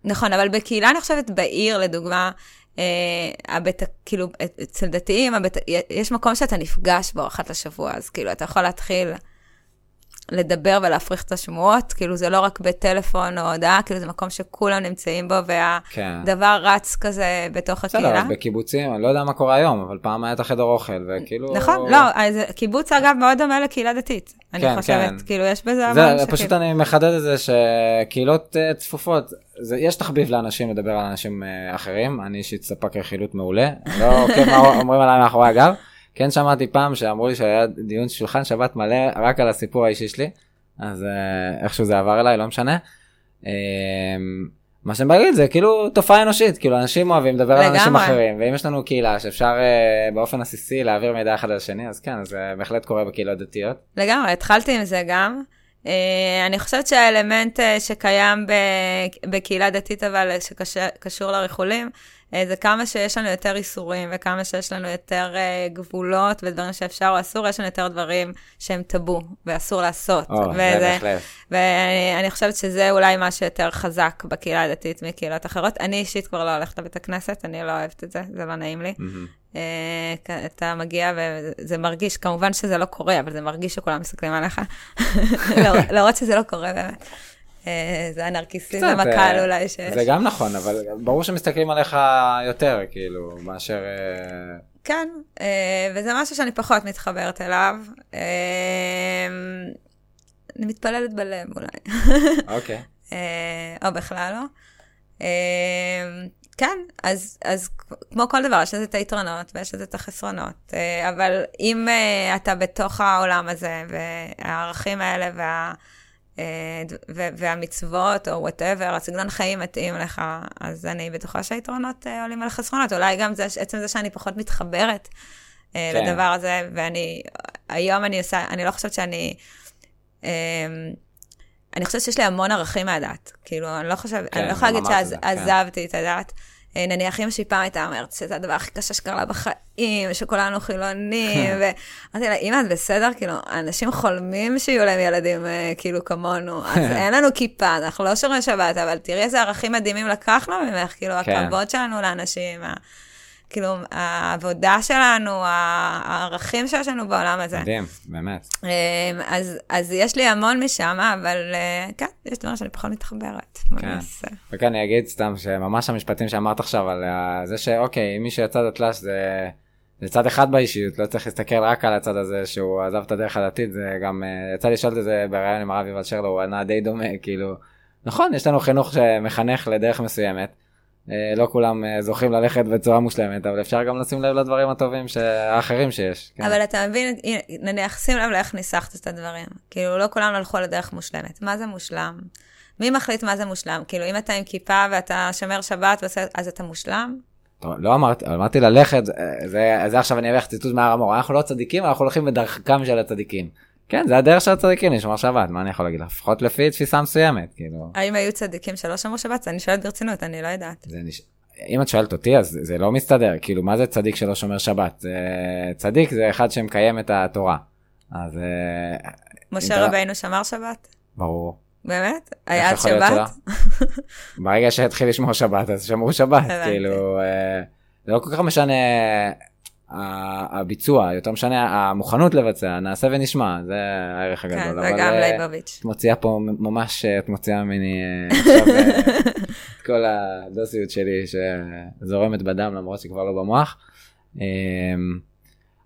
[SPEAKER 3] נכון, אבל בקהילה, אני חושבת, בעיר, לדוגמה, אה, הבית, כאילו, אצל דתיים, הבית, יש מקום שאתה נפגש בו אחת לשבוע, אז כאילו, אתה יכול להתחיל לדבר ולהפריך את השמועות, כאילו, זה לא רק בטלפון או הודעה, כאילו, זה מקום שכולם נמצאים בו,
[SPEAKER 2] כן.
[SPEAKER 3] והדבר רץ כזה בתוך הקהילה.
[SPEAKER 2] בסדר, בקיבוצים, אני לא יודע מה קורה היום, אבל פעם היה את החדר אוכל, וכאילו...
[SPEAKER 3] נכון, לא, אז קיבוץ, אגב, מאוד דומה לקהילה דתית. אני
[SPEAKER 2] כן,
[SPEAKER 3] חושבת,
[SPEAKER 2] כן.
[SPEAKER 3] כאילו, יש בזה המון שכאילו-
[SPEAKER 2] פשוט אני מחדד את זה שקהילות אה, צפופות, זה, יש תחביב לאנשים לדבר על אנשים אה, אחרים, אני אישית ספק רכילות מעולה, לא עוקב מה אומרים עליי מאחורי הגב, כן שמעתי פעם שאמרו לי שהיה דיון שולחן שבת מלא רק על הסיפור האישי שלי, אז אה, איכשהו זה עבר אליי, לא משנה. אה, מה שאני בא להגיד זה כאילו תופעה אנושית, כאילו אנשים אוהבים לדבר על אנשים אחרים, ואם יש לנו קהילה שאפשר uh, באופן עסיסי להעביר מידע אחד על השני, אז כן, זה בהחלט קורה בקהילות דתיות.
[SPEAKER 3] לגמרי, התחלתי עם זה גם. Uh, אני חושבת שהאלמנט שקיים בקהילה דתית, אבל שקשור לריחולים, אה, זה כמה שיש לנו יותר איסורים, וכמה שיש לנו יותר uh, גבולות ודברים שאפשר או אסור, יש לנו יותר דברים שהם טאבו, ואסור לעשות.
[SPEAKER 2] או, וזה, זה בהחלט.
[SPEAKER 3] ואני חושבת שזה אולי מה שיותר חזק בקהילה הדתית מקהילות אחרות. אני אישית כבר לא הולכת לבית הכנסת, אני לא אוהבת את זה, זה לא נעים לי. Mm-hmm. אתה מגיע וזה מרגיש, כמובן שזה לא קורה, אבל זה מרגיש שכולם מסתכלים עליך. [LAUGHS] [LAUGHS] להראות שזה לא קורה באמת. אה, זה הנרקיסיזם הקל אה, אולי שיש.
[SPEAKER 2] זה גם נכון, אבל ברור שמסתכלים עליך יותר, כאילו, מאשר... אה,
[SPEAKER 3] כן, וזה משהו שאני פחות מתחברת אליו. אני מתפללת בלב אולי. [LAUGHS]
[SPEAKER 2] אוקיי.
[SPEAKER 3] או בכלל לא. כן, אז, אז כמו כל דבר, יש לזה את היתרונות ויש לזה את החסרונות. אבל אם אתה בתוך העולם הזה, והערכים האלה וה... אה, והמצוות, או וואטאבר, הסגנון חיים מתאים לך, אז אני בטוחה שהיתרונות אה, עולים על החסרונות. אולי גם זה, עצם זה שאני פחות מתחברת אה, כן. לדבר הזה, ואני, היום אני עושה, אני לא חושבת שאני, אני חושבת שיש לי המון ערכים מהדת. כאילו, אני לא חושבת, כן, אני לא יכולה להגיד שעזבתי כן. את הדת. אה, נניח אמא שלי פעם הייתה אומרת שזה הדבר הכי קשה שקרה לה בחיים, שכולנו חילונים, ואמרתי לה, אמא, את בסדר? כאילו, אנשים חולמים שיהיו להם ילדים אה, כאילו כמונו, אז אין לנו כיפה, אנחנו לא שומרי שבת, אבל תראי איזה ערכים מדהימים לקחנו ממך, כאילו, כן. הכבוד שלנו לאנשים. כאילו, העבודה שלנו, הערכים שיש לנו בעולם הזה.
[SPEAKER 2] מדהים, באמת. אמ,
[SPEAKER 3] אז, אז יש לי המון משם, אבל אה, כן, יש דברים שאני פחות מתחברת.
[SPEAKER 2] כן. וכאן אני אגיד סתם שממש המשפטים שאמרת עכשיו על זה שאוקיי, מי שיצא דתל"ש זה... זה צד אחד באישיות, לא צריך להסתכל רק על הצד הזה שהוא עזב את הדרך הדתית, זה גם, אה, יצא לשאול את זה בריאיון עם הרב יובל שרלו, הוא ענה די דומה, כאילו, נכון, יש לנו חינוך שמחנך לדרך מסוימת, אה, לא כולם אה, זוכים ללכת בצורה מושלמת, אבל אפשר גם לשים לב לדברים הטובים האחרים שיש.
[SPEAKER 3] כן. אבל אתה מבין, נניח, שים לב לאיך ניסחת את הדברים. כאילו, לא כולם הלכו לדרך מושלמת. מה זה מושלם? מי מחליט מה זה מושלם? כאילו, אם אתה עם כיפה ואתה שומר שבת, אז אתה מושלם?
[SPEAKER 2] טוב, לא אמרתי, אמרתי ללכת, אה, זה, זה עכשיו אני אביא לך ציטוט מהר המור, אנחנו לא צדיקים, אנחנו הולכים בדרכם של הצדיקים. כן, זה הדרך של הצדיקים לשמור שבת, מה אני יכול להגיד לך? לפחות לפי תפיסה מסוימת, כאילו.
[SPEAKER 3] האם היו צדיקים שלא שמרו שבת? אני שואלת ברצינות, אני לא יודעת. נש...
[SPEAKER 2] אם את שואלת אותי, אז זה לא מסתדר, כאילו, מה זה צדיק שלא שומר שבת? צדיק זה אחד שמקיים את התורה. אז... אה,
[SPEAKER 3] משה רבינו שמר שבת?
[SPEAKER 2] ברור.
[SPEAKER 3] באמת? היה עד שבת? [LAUGHS]
[SPEAKER 2] ברגע שהתחיל לשמור שבת, אז שמרו שבת, כאילו, אה, זה לא כל כך משנה הביצוע, יותר משנה המוכנות לבצע, נעשה ונשמע, זה הערך הגדול.
[SPEAKER 3] כן, זה גם אה, ליבוביץ'.
[SPEAKER 2] את מוציאה פה ממש, אה, את מוציאה ממני אה, עכשיו [LAUGHS] את כל הדוסיות שלי שזורמת בדם למרות שכבר לא במוח. אמ,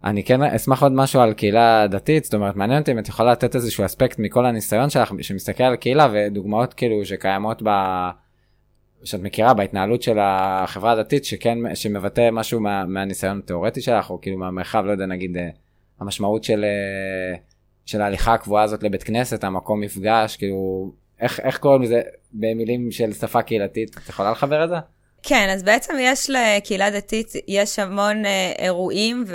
[SPEAKER 2] אני כן אשמח עוד משהו על קהילה דתית, זאת אומרת מעניין אותי אם את יכולה לתת איזשהו אספקט מכל הניסיון שלך שמסתכל על קהילה ודוגמאות כאילו שקיימות ב... שאת מכירה בהתנהלות של החברה הדתית שכן שמבטא משהו מה, מהניסיון התיאורטי שלך או כאילו מהמרחב לא יודע נגיד אה, המשמעות של אה, של ההליכה הקבועה הזאת לבית כנסת המקום מפגש כאילו איך איך קוראים לזה במילים של שפה קהילתית את יכולה לחבר את זה?
[SPEAKER 3] כן, אז בעצם יש לקהילה דתית, יש המון אה, אירועים,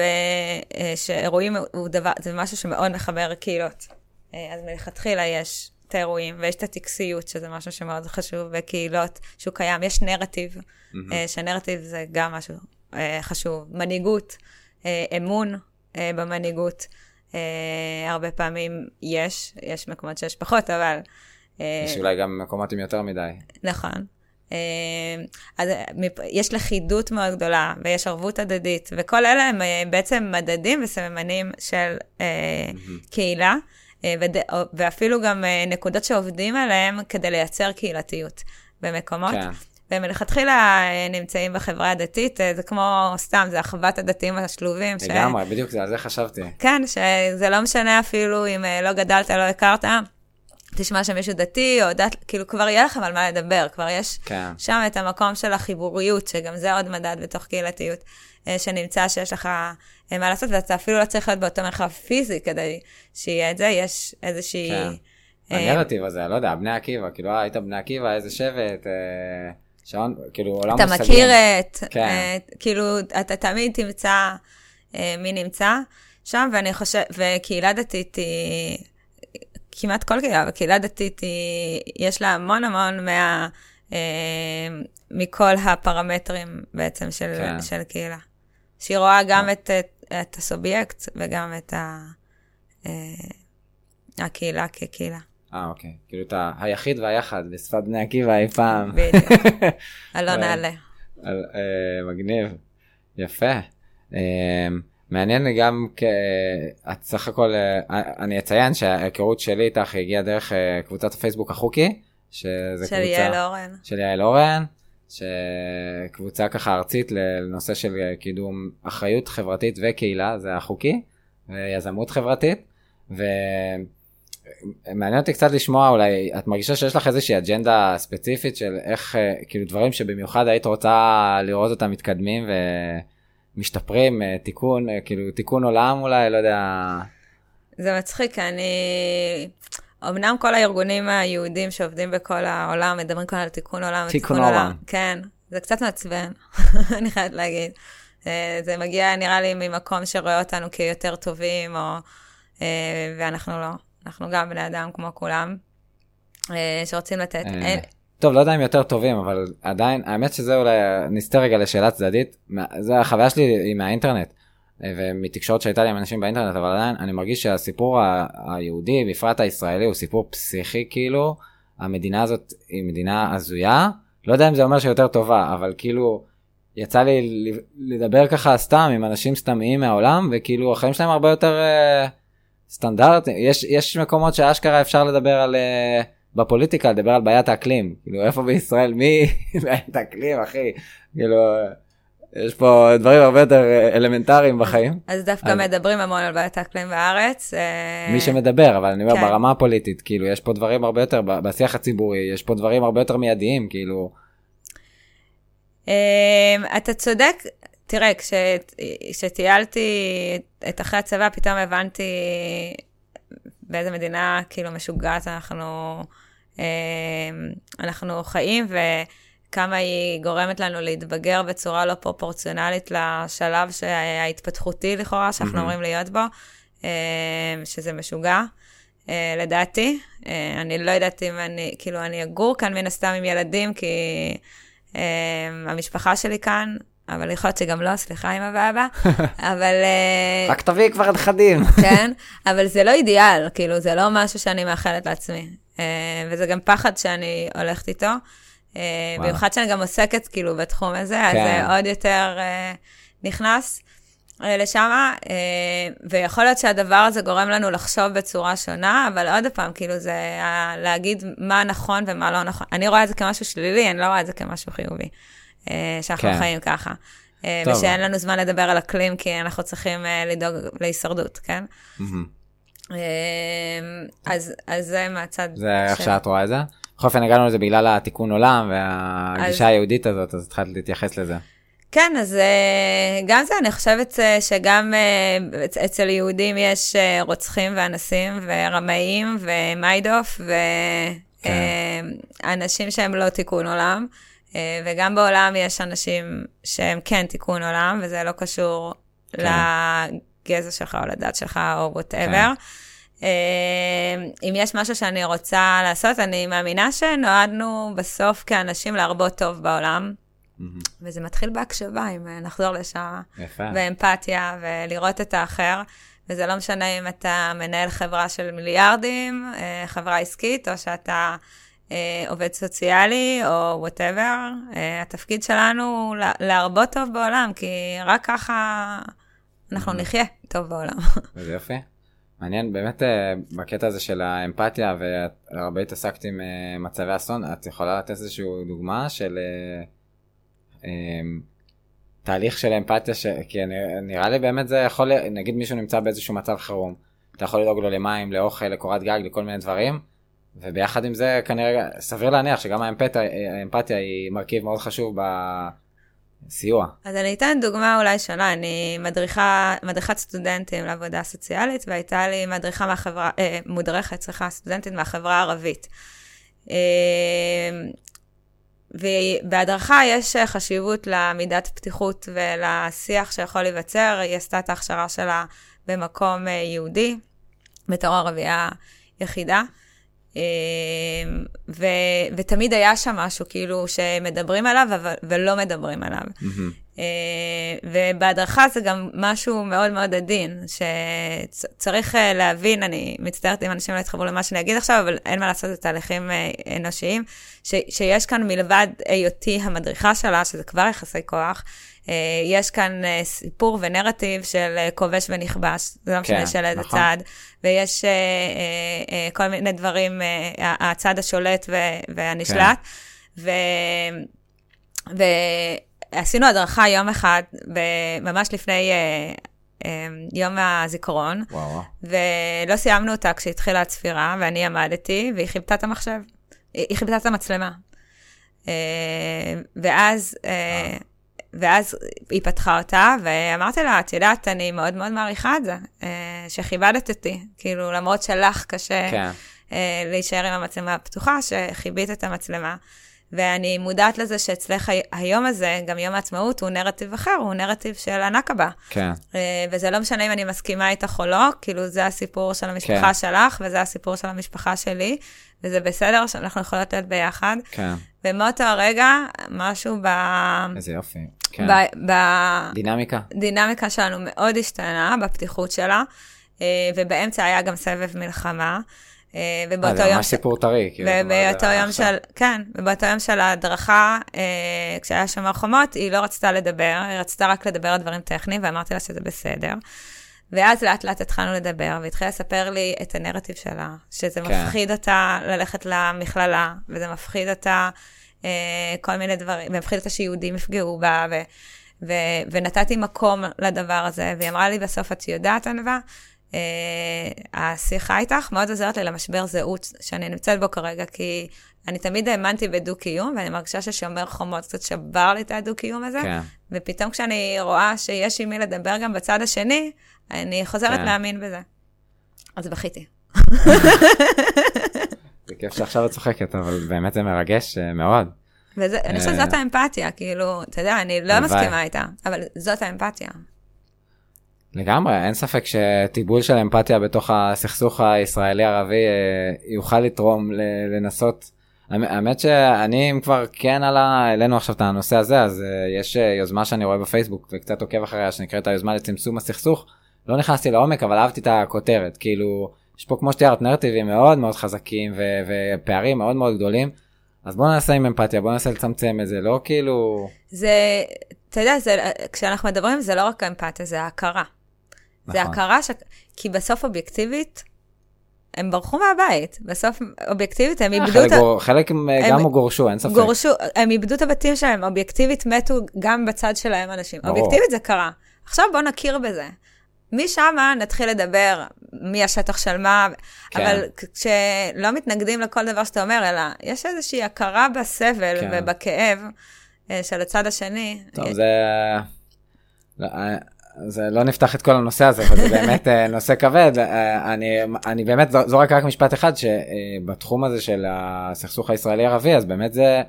[SPEAKER 3] ושאירועים הוא דבר, זה משהו שמאוד מחבר קהילות. אז מלכתחילה יש את האירועים, ויש את הטקסיות, שזה משהו שמאוד חשוב בקהילות, שהוא קיים. יש נרטיב, mm-hmm. שנרטיב זה גם משהו אה, חשוב. מנהיגות, אה, אמון במנהיגות, הרבה פעמים יש, יש מקומות שיש פחות, אבל...
[SPEAKER 2] יש אולי גם מקומות עם יותר מדי.
[SPEAKER 3] נכון. אז יש לכידות מאוד גדולה, ויש ערבות הדדית, וכל אלה הם בעצם מדדים וסממנים של mm-hmm. קהילה. אה, ואפילו גם אה, נקודות שעובדים עליהן כדי לייצר קהילתיות במקומות. כן. ומלכתחילה אה, נמצאים בחברה הדתית, זה כמו סתם, זה אחוות הדתיים השלובים.
[SPEAKER 2] לגמרי, ש... בדיוק, על זה חשבתי.
[SPEAKER 3] כן, שזה לא משנה אפילו אם לא גדלת, לא הכרת, תשמע שמישהו דתי, או דת, כאילו כבר יהיה לכם על מה לדבר, כבר יש
[SPEAKER 2] כן.
[SPEAKER 3] שם את המקום של החיבוריות, שגם זה עוד מדד בתוך קהילתיות, אה, שנמצא שיש לך אה, מה לעשות, ואתה אפילו לא צריך להיות באותו מרחב פיזי כדי שיהיה את זה, יש איזושהי...
[SPEAKER 2] כן.
[SPEAKER 3] אה,
[SPEAKER 2] הנרטיב הזה, לא יודע, בני עקיבא, כאילו, אה, היית בני עקיבא, איזה שבט, אה, שעון, כאילו, עולם
[SPEAKER 3] אתה
[SPEAKER 2] מושגים.
[SPEAKER 3] מכיר את,
[SPEAKER 2] כן.
[SPEAKER 3] אה, כאילו, אתה תמיד תמצא אה, מי נמצא שם, ואני חושבת, וקהילה דתית היא, כמעט כל קהילה, אבל קהילה דתית היא, יש לה המון המון מה, אה, מכל הפרמטרים בעצם של,
[SPEAKER 2] כן.
[SPEAKER 3] של קהילה. שהיא רואה גם את, את, את הסובייקט וגם את ה, אה, הקהילה כקהילה.
[SPEAKER 2] אה, אוקיי. כאילו, אתה היחיד והיחד בשפת בני עקיבא אי פעם.
[SPEAKER 3] בדיוק. [LAUGHS] אלון
[SPEAKER 2] כן.
[SPEAKER 3] נעלה.
[SPEAKER 2] על- אה, מגניב. יפה. אה, מעניין לי גם, כ... את סך הכל, אה, אני אציין שההיכרות שלי איתך הגיעה דרך אה, קבוצת הפייסבוק החוקי, שזה
[SPEAKER 3] של
[SPEAKER 2] קבוצה...
[SPEAKER 3] יעל אורן.
[SPEAKER 2] של יעל אורן, שקבוצה ככה ארצית לנושא של קידום אחריות חברתית וקהילה, זה החוקי, ויזמות חברתית, ומעניין אותי קצת לשמוע, אולי את מרגישה שיש לך איזושהי אג'נדה ספציפית של איך, אה, כאילו דברים שבמיוחד היית רוצה לראות אותם מתקדמים ומשתפרים, אה, תיקון, אה, כאילו תיקון עולם אולי, לא יודע,
[SPEAKER 3] זה מצחיק, אני... אמנם כל הארגונים היהודים שעובדים בכל העולם מדברים כאן על תיקון עולם.
[SPEAKER 2] תיקון
[SPEAKER 3] ותיקון
[SPEAKER 2] עולם.
[SPEAKER 3] כן, זה קצת מעצבן, [LAUGHS] אני חייבת להגיד. אה, זה מגיע, נראה לי, ממקום שרואה אותנו כיותר טובים, או... אה, ואנחנו לא. אנחנו גם בני אדם כמו כולם, אה, שרוצים לתת... אין-
[SPEAKER 2] טוב, לא יודע אם יותר טובים, אבל עדיין, האמת שזה אולי, נסתה רגע לשאלה צדדית, זה החוויה שלי היא מהאינטרנט, ומתקשורת שהייתה לי עם אנשים באינטרנט, אבל עדיין אני מרגיש שהסיפור היהודי, בפרט הישראלי, הוא סיפור פסיכי, כאילו, המדינה הזאת היא מדינה הזויה, לא יודע אם זה אומר שיותר טובה, אבל כאילו, יצא לי לדבר ככה סתם עם אנשים סתמיים מהעולם, וכאילו החיים שלהם הרבה יותר אה, סטנדרטיים, יש, יש מקומות שאשכרה אפשר לדבר על... אה, בפוליטיקה לדבר על בעיית האקלים. כאילו איפה בישראל? מי [LAUGHS] בעיית האקלים אחי? כאילו יש פה דברים הרבה יותר אה, אלמנטריים בחיים
[SPEAKER 3] אז דווקא
[SPEAKER 2] אז-
[SPEAKER 3] מדברים המון על בעיית האקלים בארץ. אה,
[SPEAKER 2] מי שמדבר אבל אני אומר
[SPEAKER 3] כן.
[SPEAKER 2] ברמה הפוליטית כאילו יש פה דברים הרבה יותר בשיח הציבורי יש פה דברים הרבה יותר מיידיים כאילו
[SPEAKER 3] אמ, אתה צודק, תראה, כש, כשטיילתי את אחרי הצבא, פתאום הבנתי באיזה מדינה כאילו משוגעת אנחנו, אמ, אנחנו חיים, וכמה היא גורמת לנו להתבגר בצורה לא פרופורציונלית לשלב ההתפתחותי לכאורה, שאנחנו. אמורים להיות בו, אמ, שזה משוגע. אה, לדעתי, אה, אני לא יודעת אם אני, כאילו, אני אגור כאן מן הסתם עם ילדים, כי אה, המשפחה שלי כאן, אבל יכול להיות שגם לא, סליחה, אמא ואבא, [LAUGHS] אבל... אה,
[SPEAKER 2] רק תביאי כבר נכדים [LAUGHS]
[SPEAKER 3] כן, אבל זה לא אידיאל, כאילו, זה לא משהו שאני מאחלת לעצמי. אה, וזה גם פחד שאני הולכת איתו. אה. במיוחד שאני גם עוסקת, כאילו, בתחום הזה, אז
[SPEAKER 2] כן.
[SPEAKER 3] זה עוד יותר אה, נכנס אה, לשם, ויכול להיות שהדבר הזה גורם לנו לחשוב בצורה שונה, אבל עוד פעם, כאילו, זה להגיד מה נכון ומה לא נכון. אני רואה את זה כמשהו שלילי, אני לא רואה את זה כמשהו חיובי, שאנחנו
[SPEAKER 2] כן.
[SPEAKER 3] חיים ככה.
[SPEAKER 2] טוב.
[SPEAKER 3] ושאין לנו זמן לדבר על אקלים, כי אנחנו צריכים לדאוג להישרדות, כן? אה, אז, אז זה מהצד
[SPEAKER 2] זה איך שאת רואה את זה. בכל אופן הגענו לזה בגלל התיקון עולם והגישה
[SPEAKER 3] אז-
[SPEAKER 2] היהודית הזאת אז התחלת להתייחס לזה.
[SPEAKER 3] כן, אז אה, גם זה, אני חושבת אה, שגם אה, אצ- אצל יהודים יש רוצחים ואנסים ורמאים ומיידוף
[SPEAKER 2] כן.
[SPEAKER 3] ואנשים שהם לא תיקון עולם, וגם בעולם יש אנשים שהם כן תיקון עולם, וזה לא קשור
[SPEAKER 2] כן.
[SPEAKER 3] לגזע שלך או לדת שלך או וואטאבר. אם יש משהו שאני רוצה לעשות, אני מאמינה שנועדנו בסוף כאנשים להרבות טוב בעולם.
[SPEAKER 2] מהמם.
[SPEAKER 3] וזה מתחיל בהקשבה, אם אה, נחזור לשם,
[SPEAKER 2] יפה.
[SPEAKER 3] ואמפתיה, ולראות את האחר. וזה לא משנה אם אתה מנהל חברה של מיליארדים, אה, חברה עסקית, או שאתה אה, עובד סוציאלי, או וואטאבר. התפקיד שלנו הוא לה- להרבות טוב בעולם, כי רק ככה אנחנו נחיה טוב בעולם.
[SPEAKER 2] זה יופי. מעניין באמת אה, בקטע הזה של האמפתיה והרבה התעסקת עם אה, מצבי אסון את יכולה לתת איזושהי דוגמה של אה, תהליך של אמפתיה ש... כי נראה לי באמת זה יכול נגיד מישהו נמצא באיזשהו מצב חירום אתה יכול לדאוג לו למים לאוכל לקורת גג לכל מיני דברים וביחד עם זה כנראה סביר להניח שגם האמפתיה, האמפתיה היא מרכיב מאוד חשוב בסיוע.
[SPEAKER 3] אז אני אתן דוגמה אולי שונה, אני מדריכה, מדריכת סטודנטים לעבודה סוציאלית, והייתה לי מדריכה מהחברה, אה, מודרכת, סליחה, סטודנטית מהחברה הערבית. אה, ובהדרכה יש חשיבות למידת פתיחות ולשיח שיכול להיווצר, היא עשתה את ההכשרה שלה במקום אה, יהודי, בתור ערבייה יחידה. אמ, ו, ותמיד היה שם משהו כאילו שמדברים עליו ולא מדברים עליו. Mm-hmm. ובהדרכה זה גם משהו מאוד מאוד עדין, שצריך אה, להבין, אני מצטערת אם אנשים לא יתחברו למה שאני אגיד עכשיו, אבל אין מה לעשות, את תהליכים אה, אנושיים, ש, שיש כאן מלבד היותי המדריכה שלה, שזה כבר יחסי כוח, אה, יש כאן אה, סיפור ונרטיב של אה, כובש ונכבש, זה לא משנה כן, של איזה נכון. צד, ויש כל מיני דברים, הצד השולט והנשלט, כן. ועשינו הדרכה יום אחד, ממש לפני יום הזיכרון, וואו. ולא סיימנו אותה כשהתחילה הצפירה, ואני עמדתי, והיא חיבתה את המחשב, היא חיבתה את המצלמה. ואז... ואז היא פתחה אותה, ואמרתי לה, את יודעת, אני מאוד מאוד מעריכה את זה, אה, שכיבדת אותי. כאילו, למרות שלך קשה כן. אה, להישאר עם המצלמה הפתוחה, שכיבית את המצלמה. ואני מודעת לזה שאצלך היום הזה, גם יום העצמאות, הוא נרטיב אחר, הוא נרטיב של הנכבה.
[SPEAKER 2] כן. אה,
[SPEAKER 3] וזה לא משנה אם אני מסכימה איתך או לא, כאילו זה הסיפור של המשפחה כן. שלך, וזה הסיפור של המשפחה שלי, וזה בסדר שאנחנו יכולות להיות ביחד.
[SPEAKER 2] כן.
[SPEAKER 3] ומאותו הרגע, משהו ב...
[SPEAKER 2] איזה יופי. כן.
[SPEAKER 3] דינמיקה. דינמיקה שלנו מאוד השתנה, בפתיחות שלה, אה, ובאמצע היה גם סבב מלחמה.
[SPEAKER 2] אה, ובאותו יום... זה ממש סיפור טרי.
[SPEAKER 3] כאילו, ובאותו יום של, כן, ובאותו יום של ההדרכה, אה, כשהיה שומר חומות, היא לא רצתה לדבר, היא רצתה רק לדבר על דברים טכניים, ואמרתי לה שזה בסדר. ואז לאט לאט התחלנו לדבר, והתחילה לספר לי את הנרטיב שלה, שזה כן. מפחיד אותה ללכת למכללה, וזה מפחיד אותה אה, כל מיני דברים, ומפחיד אותה שיהודים יפגעו בה, ו, ו, ונתתי מקום לדבר הזה, והיא אמרה לי בסוף, את יודעת, ענווה, אה, השיחה איתך מאוד עוזרת לי למשבר זהות שאני נמצאת בו כרגע, כי אני תמיד האמנתי בדו-קיום, ואני מרגישה ששומר חומות קצת שבר לי את הדו-קיום הזה, כן. ופתאום כשאני רואה שיש עם מי לדבר גם בצד השני, אני חוזרת כן. להאמין בזה. אז בכיתי.
[SPEAKER 2] זה כיף שעכשיו את צוחקת, אבל באמת זה מרגש אה, מאוד.
[SPEAKER 3] ואני חושבת שזאת אה, האמפתיה, כאילו, אתה יודע, אני לא מסכימה איתה, אבל זאת האמפתיה.
[SPEAKER 2] לגמרי, אין ספק שטיבול של אמפתיה בתוך הסכסוך הישראלי-ערבי אה, יוכל לתרום לנסות. האמת שאני אם כבר כן עלה, העלינו עכשיו את הנושא הזה, אז יש יוזמה שאני רואה בפייסבוק וקצת עוקב אחריה שנקראת היוזמה לצמצום הסכסוך. לא נכנסתי לעומק אבל אהבתי את הכותרת, כאילו יש פה כמו שתיארת נרטיבים מאוד מאוד חזקים ו- ופערים מאוד מאוד גדולים. אז בוא נעשה עם אמפתיה, בוא ננסה לצמצם את זה, לא כאילו...
[SPEAKER 3] זה, אתה יודע, זה, כשאנחנו מדברים זה לא רק אמפתיה, זה ההכרה. נכון. זה הכרה ש... כי בסוף אובייקטיבית, הם ברחו מהבית. בסוף, אובייקטיבית, הם אה, איבדו את
[SPEAKER 2] ה... חלק הם גם גורשו, אין ספק.
[SPEAKER 3] גורשו, הם איבדו את הבתים שלהם, אובייקטיבית מתו גם בצד שלהם אנשים. אובייקטיבית זה קרה. עכשיו בוא נכיר בזה. משם נתחיל לדבר מי השטח של מה, כן. אבל כשלא מתנגדים לכל דבר שאתה אומר, אלא יש איזושהי הכרה בסבל כן. ובכאב אה, של הצד השני.
[SPEAKER 2] טוב, זה... אה, זה לא נפתח את כל הנושא הזה, אבל זה באמת אה, נושא כבד. אני, אני באמת זורק רק משפט אחד, שבתחום הזה של הסכסוך הישראלי-ערבי, אז באמת זה...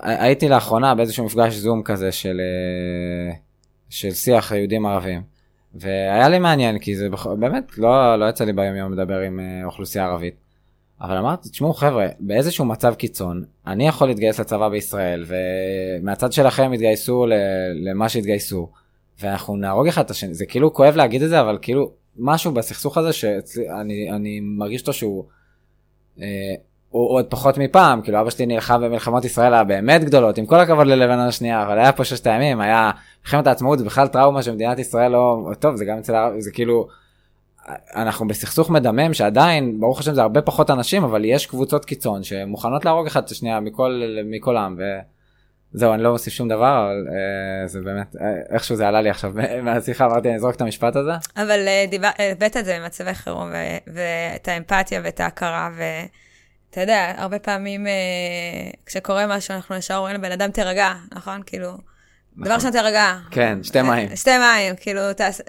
[SPEAKER 2] הייתי לאחרונה באיזשהו מפגש זום כזה של, של שיח יהודים ערבים. והיה לי מעניין כי זה באמת לא, לא יצא לי ביום יום לדבר עם אה, אוכלוסייה ערבית. אבל אמרתי, תשמעו חבר'ה, באיזשהו מצב קיצון, אני יכול להתגייס לצבא בישראל, ומהצד שלכם יתגייסו למה שהתגייסו, ואנחנו נהרוג אחד את השני, זה כאילו כואב להגיד את זה, אבל כאילו משהו בסכסוך הזה שאני מרגיש אותו שהוא אה, הוא עוד פחות מפעם, כאילו אבא שלי נלחם במלחמות ישראל הבאמת גדולות, עם כל הכבוד ללבנון השנייה, אבל היה פה ששת הימים, היה מלחמת העצמאות, זה בכלל טראומה שמדינת ישראל לא, טוב, זה גם אצל, זה כאילו, אנחנו בסכסוך מדמם שעדיין, ברוך השם זה הרבה פחות אנשים, אבל יש קבוצות קיצון שמוכנות להרוג אחת את השנייה מכל, מכל עם, זהו, אני לא מוסיף שום דבר, אבל uh, זה באמת, uh, איכשהו זה עלה לי עכשיו [LAUGHS] מהשיחה, אמרתי, אני אזרוק את המשפט הזה.
[SPEAKER 3] אבל uh, הבאת את זה במצבי חירום, ואת האמפתיה ואת ההכרה, ואתה יודע, הרבה פעמים uh, כשקורה משהו, אנחנו ישר אומרים לבן אדם, תירגע, נכון? כאילו, נכון. דבר ראשון תירגע.
[SPEAKER 2] כן, שתי מים.
[SPEAKER 3] שתי מים, כאילו, תעשה...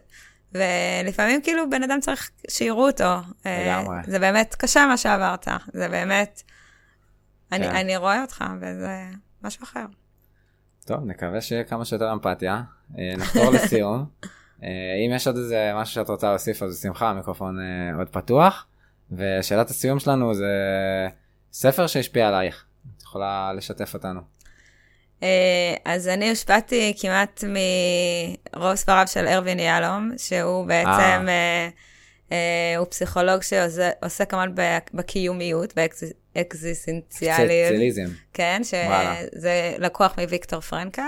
[SPEAKER 3] ולפעמים כאילו בן אדם צריך שיראו אותו.
[SPEAKER 2] לגמרי.
[SPEAKER 3] זה באמת קשה מה שעברת, זה באמת, כן. אני, אני רואה אותך, וזה משהו אחר.
[SPEAKER 2] טוב, נקווה שיהיה כמה שיותר אמפתיה. אה, נחתור [LAUGHS] לסיום. אה, אם יש עוד איזה משהו שאת רוצה להוסיף, אז בשמחה, המיקרופון אה, עוד פתוח. ושאלת הסיום שלנו זה ספר שהשפיע עלייך. את יכולה לשתף אותנו.
[SPEAKER 3] אז אני הושפעתי כמעט מרוב ספריו של ארווין יהלום, שהוא בעצם, הוא פסיכולוג שעוסק כמובן בקיומיות, אקזיסטנציאליות.
[SPEAKER 2] אקזיסטנציאליזם.
[SPEAKER 3] כן, שזה לקוח מוויקטור פרנקל.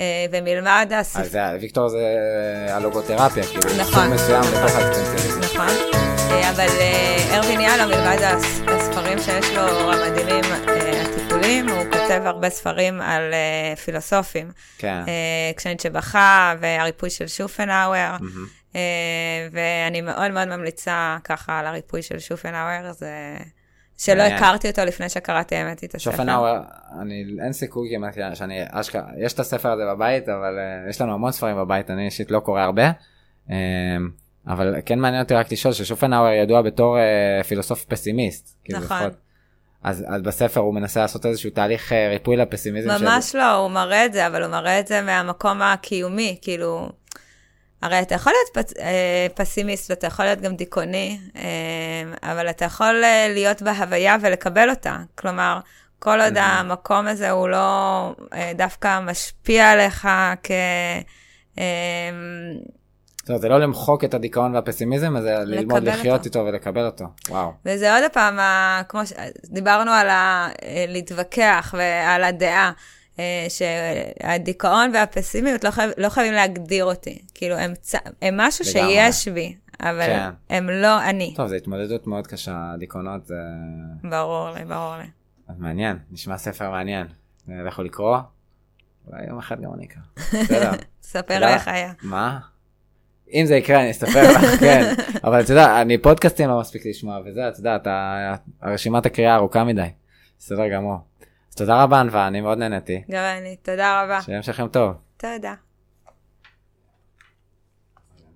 [SPEAKER 3] אה, ומלמד הספר...
[SPEAKER 2] אז ויקטור זה הלוגותרפיה, כאילו,
[SPEAKER 3] נכון.
[SPEAKER 2] מסוים בתוך האקזיסטנציאליזם.
[SPEAKER 3] נכון, אה, אבל אה, ארווין יאללה, מלבד הספרים שיש לו המדהימים הטיפולים, הוא כותב הרבה ספרים על פילוסופים.
[SPEAKER 2] כן.
[SPEAKER 3] כשניטשה בכה, והריפוי של שופנהאואר. ואני מאוד מאוד ממליצה ככה על הריפוי של שופנהאואר, זה... שלא הכרתי אותו לפני שקראתי האמת את הספר.
[SPEAKER 2] שופנאוור, אני, אין סיכוי כמעט שאני אשכרה, יש את הספר הזה בבית, אבל uh, יש לנו המון ספרים בבית, אני אישית לא קורא הרבה. Um, אבל כן מעניין אותי רק לשאול ששופנאוור ידוע בתור uh, פילוסוף פסימיסט.
[SPEAKER 3] כאילו נכון. לפחות,
[SPEAKER 2] אז, אז בספר הוא מנסה לעשות איזשהו תהליך ריפוי לפסימיזם.
[SPEAKER 3] ממש של... לא, הוא מראה את זה, אבל הוא מראה את זה מהמקום הקיומי, כאילו... הרי אתה יכול להיות פס, אה, פסימיסט ואתה יכול להיות גם דיכאוני, אה, אבל אתה יכול אה, להיות בהוויה ולקבל אותה. כלומר, כל עוד המקום הזה הוא לא אה, דווקא משפיע עליך כ... אה,
[SPEAKER 2] טוב, זה לא למחוק את הדיכאון והפסימיזם, זה ללמוד לחיות אותו. איתו ולקבל אותו. וואו.
[SPEAKER 3] וזה עוד פעם, כמו שדיברנו על ה... להתווכח ועל הדעה. אה, שהדיכאון והפסימיות לא, חייב, לא חייבים להגדיר אותי. כאילו, הם, הם משהו לגמרי. שיש בי, אבל כן. הם לא אני.
[SPEAKER 2] טוב, זו התמודדות מאוד קשה, דיכאונות זה...
[SPEAKER 3] ברור לי, ברור לי.
[SPEAKER 2] אז מעניין, נשמע ספר מעניין. לכו לקרוא? אולי יום אחד גם אני אקרא. בסדר. [LAUGHS]
[SPEAKER 3] תספר לי איך היה.
[SPEAKER 2] מה? אם זה יקרה אני אספר לך, [LAUGHS] כן. אבל אתה יודע, אני פודקאסטים לא מספיק לשמוע וזה, אתה יודע, הרשימת הקריאה ארוכה מדי. בסדר גמור. תודה רבה ענווה, אני מאוד נהניתי.
[SPEAKER 3] גם אני, תודה רבה.
[SPEAKER 2] שיהיה המשך יום טוב.
[SPEAKER 3] תודה.